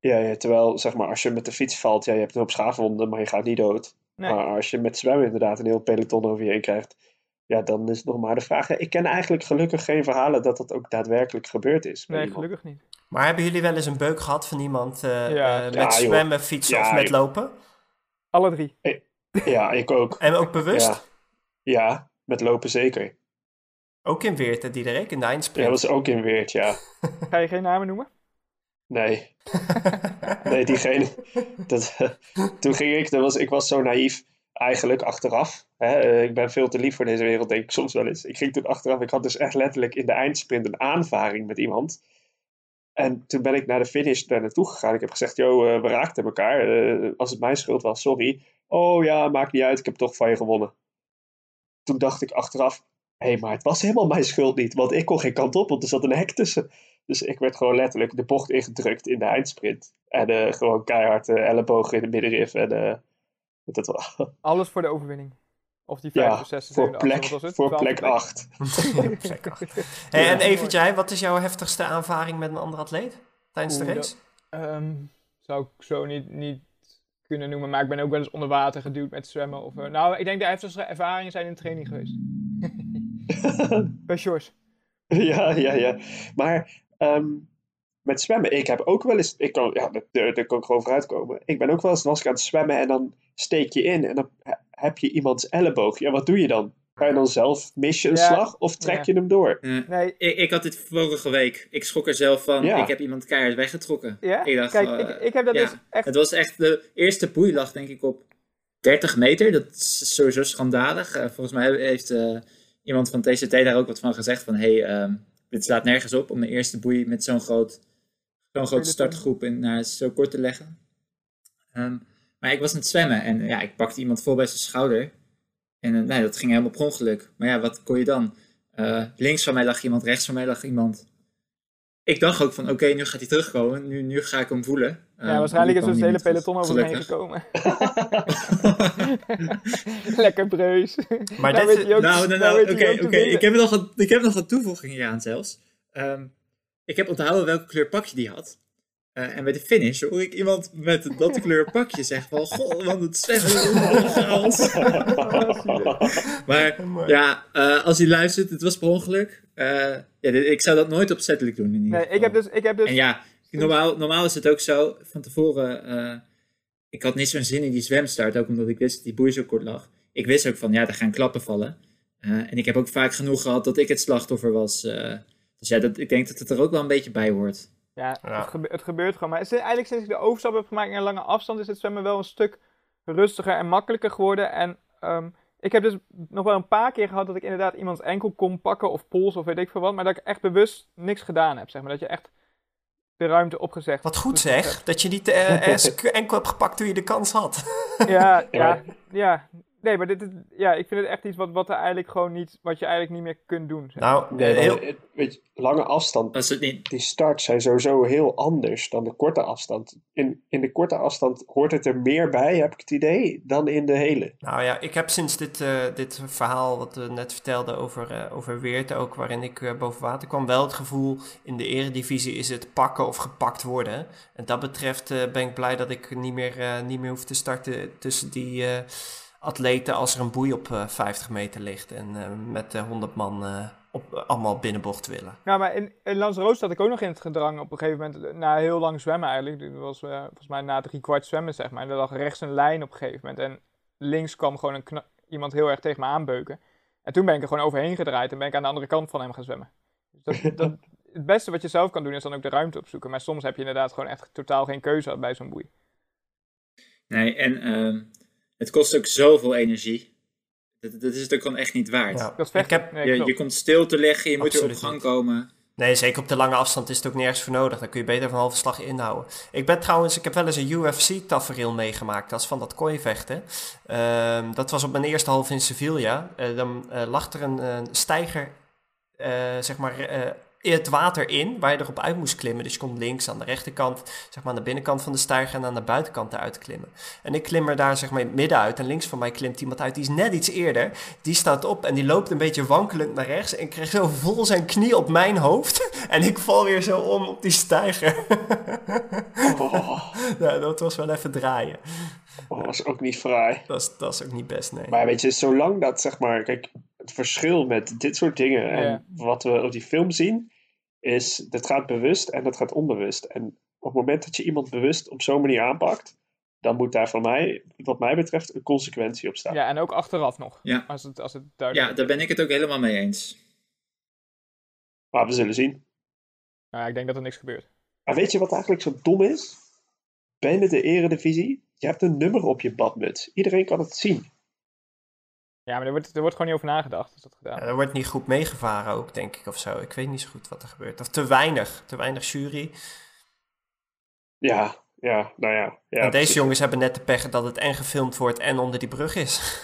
ja, ja, terwijl, zeg maar, als je met de fiets valt, ja, je hebt een hoop schaafwonden, maar je gaat niet dood. Nee. Maar als je met zwemmen inderdaad een heel peloton over je heen krijgt, ja, dan is het nog maar de vraag. Ik ken eigenlijk gelukkig geen verhalen dat dat ook daadwerkelijk gebeurd is. Nee, iemand. gelukkig niet. Maar hebben jullie wel eens een beuk gehad van iemand eh, Ja. eh, met Ja, joh. zwemmen, fietsen Ja, of met joh. lopen? Alle drie. Ja, ik ook. En ook bewust? Ja. Ja, met lopen zeker. Ook in Weert, hè, Diederik, in de Ja, eindsprint. dat was ook in Weert, ja. Ga je geen namen noemen? Nee. Nee, diegene. Dat, toen ging ik, dat was, ik was zo naïef, eigenlijk achteraf. Hè, eh, ik ben veel te lief voor deze wereld, denk ik soms wel eens. Ik ging toen achteraf, ik had dus echt letterlijk in de eindsprint een aanvaring met iemand. En toen ben ik naar de finish daar naartoe gegaan. Ik heb gezegd, yo, eh, we raakten elkaar. Eh, als het mijn schuld was, sorry. Oh ja, maakt niet uit, ik heb toch van je gewonnen. Toen dacht ik achteraf, hé, hey, maar het was helemaal mijn schuld niet. Want ik kon geen kant op, want er zat een hek tussen. Dus ik werd gewoon letterlijk de bocht ingedrukt in de eindsprint. En eh, gewoon keihard eh, ellebogen in de middenrif. En dat was, Alles voor de overwinning. Of die vijfde, ja, zesde, voor zevende, achtste, plek, was het? voor plek 8. Plek acht. Hey, en Evert, jij, wat is jouw heftigste aanvaring met een andere atleet tijdens de race? Ehm, zou ik zo niet, niet kunnen noemen, maar ik ben ook wel eens onder water geduwd met zwemmen. Of, eh, nou, ik denk de heftigste ervaringen zijn in training geweest. Bij Sjors. ja, ja, ja. Maar ehm, met zwemmen, ik heb ook wel eens, ik kan, ja, daar- daar daar kan ik gewoon vooruit komen. Ik ben ook wel eens, ik aan het zwemmen en dan steek je in en dan heb je iemands elleboog. Ja, wat doe je dan? Ga je dan zelf, mis je een Ja, slag of trek ja. je hem door? Eh, Nee, ik, ik had dit vorige week. Ik schrok er zelf van. Ja. Ik heb iemand keihard weggetrokken. ja? Ik dacht, Kijk, eh, ik, ik heb dat ja. dus echt... Het was echt de eerste boei lag denk ik op 30 meter. Dat is sowieso schandalig. Eh, volgens mij heeft eh, iemand van TCT daar ook wat van gezegd. Van hey, ehm, dit slaat nergens op om de eerste boei met zo'n groot, zo'n grote startgroep in, naar zo kort te leggen. Ehm, maar ik was aan het zwemmen en ja, ik pakte iemand vol bij zijn schouder. En eh, nee, dat ging helemaal per ongeluk. Maar ja, wat kon je dan? Eh, links van mij lag iemand, rechts van mij lag iemand. Ik dacht ook van, oké, nu gaat hij terugkomen. Nu, nu ga ik hem voelen. Ja, Ehm, waarschijnlijk is dus het hele peloton over me heen gekomen. Lekker breus. Maar Nou dit- weet hij ook- Nou, nou, nou nou, oké. Ik, heb nog een, ik heb nog een toevoeging hieraan zelfs. Ehm, ik heb onthouden welke kleur pakje die had. Eh, en bij de finish hoor ik iemand met dat kleur pakje zeggen van... Goh, want het zwemmen is een chaos. Maar ja, eh, als hij luistert, het was per ongeluk. Eh, ja, dit- ik zou dat nooit opzettelijk doen in ieder Nee, geval. ik heb dus... Ik heb dus En ja, Normaal, normaal is het ook zo, van tevoren, eh, ik had niet zo'n zin in die zwemstart, ook omdat ik wist dat die boei zo kort lag. Ik wist ook van, ja, er gaan klappen vallen. Eh, en ik heb ook vaak genoeg gehad dat ik het slachtoffer was. eh. dus ja, dat, ik denk dat het er ook wel een beetje bij hoort. Ja, Ja. Het, gebe- het gebeurt gewoon. Maar het is eigenlijk sinds ik de overstap heb gemaakt naar een lange afstand, is het zwemmen wel een stuk rustiger en makkelijker geworden. En ehm, ik heb dus nog wel een paar keer gehad dat ik inderdaad iemands enkel kon pakken of pols of weet ik veel wat. Maar dat ik echt bewust niks gedaan heb, zeg maar. Dat je echt de ruimte opgezegd. Wat goed zeg, dat je niet eh, eens enkel hebt gepakt toen je de kans had. Ja, ja, ja. Nee, maar dit, is- ja, ik vind het echt iets wat, wat er eigenlijk gewoon niet, wat je eigenlijk niet meer kunt doen. zeg. Nou, Nee, heel, maar, eh, weet je, lange afstand, Als het niet, die starts zijn sowieso heel anders dan de korte afstand. In, in de korte afstand hoort het er meer bij, heb ik het idee, dan in de hele. Nou ja, ik heb sinds dit, eh, dit verhaal wat we net vertelden over, eh over Weert ook, waarin ik eh, boven water kwam, wel het gevoel in de eredivisie is het pakken of gepakt worden. En dat betreft eh, ben ik blij dat ik niet meer, eh, niet meer hoef te starten tussen die eh, atleten als er een boei op eh, 50 meter ligt en eh, met eh, 100 man eh, op, allemaal binnenbocht willen. Nou, maar in, in Lanzarote zat ik ook nog in het gedrang op een gegeven moment, na heel lang zwemmen eigenlijk. Dat was eh, volgens mij na drie kwart zwemmen, zeg maar. En er lag rechts een lijn op een gegeven moment. En links kwam gewoon een iemand heel erg tegen me aanbeuken. En toen ben ik er gewoon overheen gedraaid en ben ik aan de andere kant van hem gaan zwemmen. Dus dat, dat, het beste wat je zelf kan doen is dan ook de ruimte opzoeken. Maar soms heb je inderdaad gewoon echt totaal geen keuze bij zo'n boei. nee, en ehm, het kost ook zoveel energie. Dat, dat is het ook gewoon echt niet waard. Ja. Ik heb, Nee, je, je komt stil te liggen, je moet weer op gang komen. Nee, zeker op de lange afstand is het ook nergens voor nodig. Dan kun je beter van halve slag inhouden. Ik ben trouwens, ik heb wel eens een UFC-tafereel meegemaakt. Dat is van dat kooivechten. Ehm, dat was op mijn eerste half in Sevilla. Eh, dan eh, lag er een, eh, steiger, eh, zeg maar, eh, het water in, waar je erop uit moest klimmen. Dus je kon links aan de rechterkant, zeg maar aan de binnenkant van de steiger en aan de buitenkant eruit klimmen. En ik klim er daar zeg maar midden uit en links van mij klimt iemand uit, die is net iets eerder. Die staat op en die loopt een beetje wankelend naar rechts en kreeg zo vol zijn knie op mijn hoofd. En ik val weer zo om op die steiger. Oh, ja, dat was wel even draaien. oh, dat is ook niet fraai. Dat is, dat is ook niet best, nee. Maar weet je, zolang dat zeg maar, kijk, het verschil met dit soort dingen en Ja. wat we op die film zien, is dat gaat bewust en dat gaat onbewust. En op het moment dat je iemand bewust op zo'n manier aanpakt, dan moet daar van mij, wat mij betreft, een consequentie op staan. Ja, en ook achteraf nog. Ja. Als het, als het duidelijk Ja, daar ben ik het ook helemaal mee eens. Maar we zullen zien. Nou ja, ik denk dat er niks gebeurt. Maar weet je wat eigenlijk zo dom is? Binnen de eredivisie, je hebt een nummer op je badmuts. Iedereen kan het zien. Ja, maar er wordt, er wordt gewoon niet over nagedacht. Is dat gedaan? Ja, er wordt niet goed meegevaren ook, denk ik, of zo. Ik weet niet zo goed wat er gebeurt. Of te weinig. Te weinig jury. Ja, ja, nou ja. ja en deze precies. jongens hebben net de pech dat het en gefilmd wordt en onder die brug is.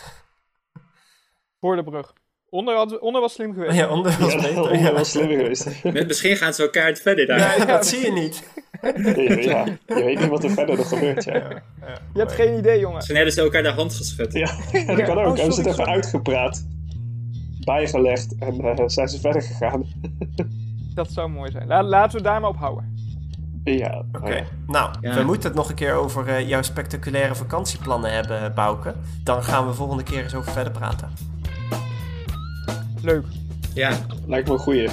Voor de brug. Onder, had- onder was slim geweest. ja, onder was Ja, beter. was slimmer geweest. Met, misschien gaan ze elkaar het verder daar. Ja, Ja, dat zie je niet. Nee, ja, je weet niet wat er verder nog gebeurt. Ja, Ja, ja. Je hebt geen idee, jongen. Misschien hebben ze elkaar de hand geschud. ja dat kan ook. oh, Hebben ze het even sorry. uitgepraat, bijgelegd en eh, zijn ze verder gegaan. Dat zou mooi zijn. La- laten we het daar maar op houden. Ja, Oké, nou ja. nou, Ja. we moeten het nog een keer over eh, jouw spectaculaire vakantieplannen hebben, Bouke. Dan gaan we volgende keer eens over verder praten. Leuk. Ja, lijkt me een goeie.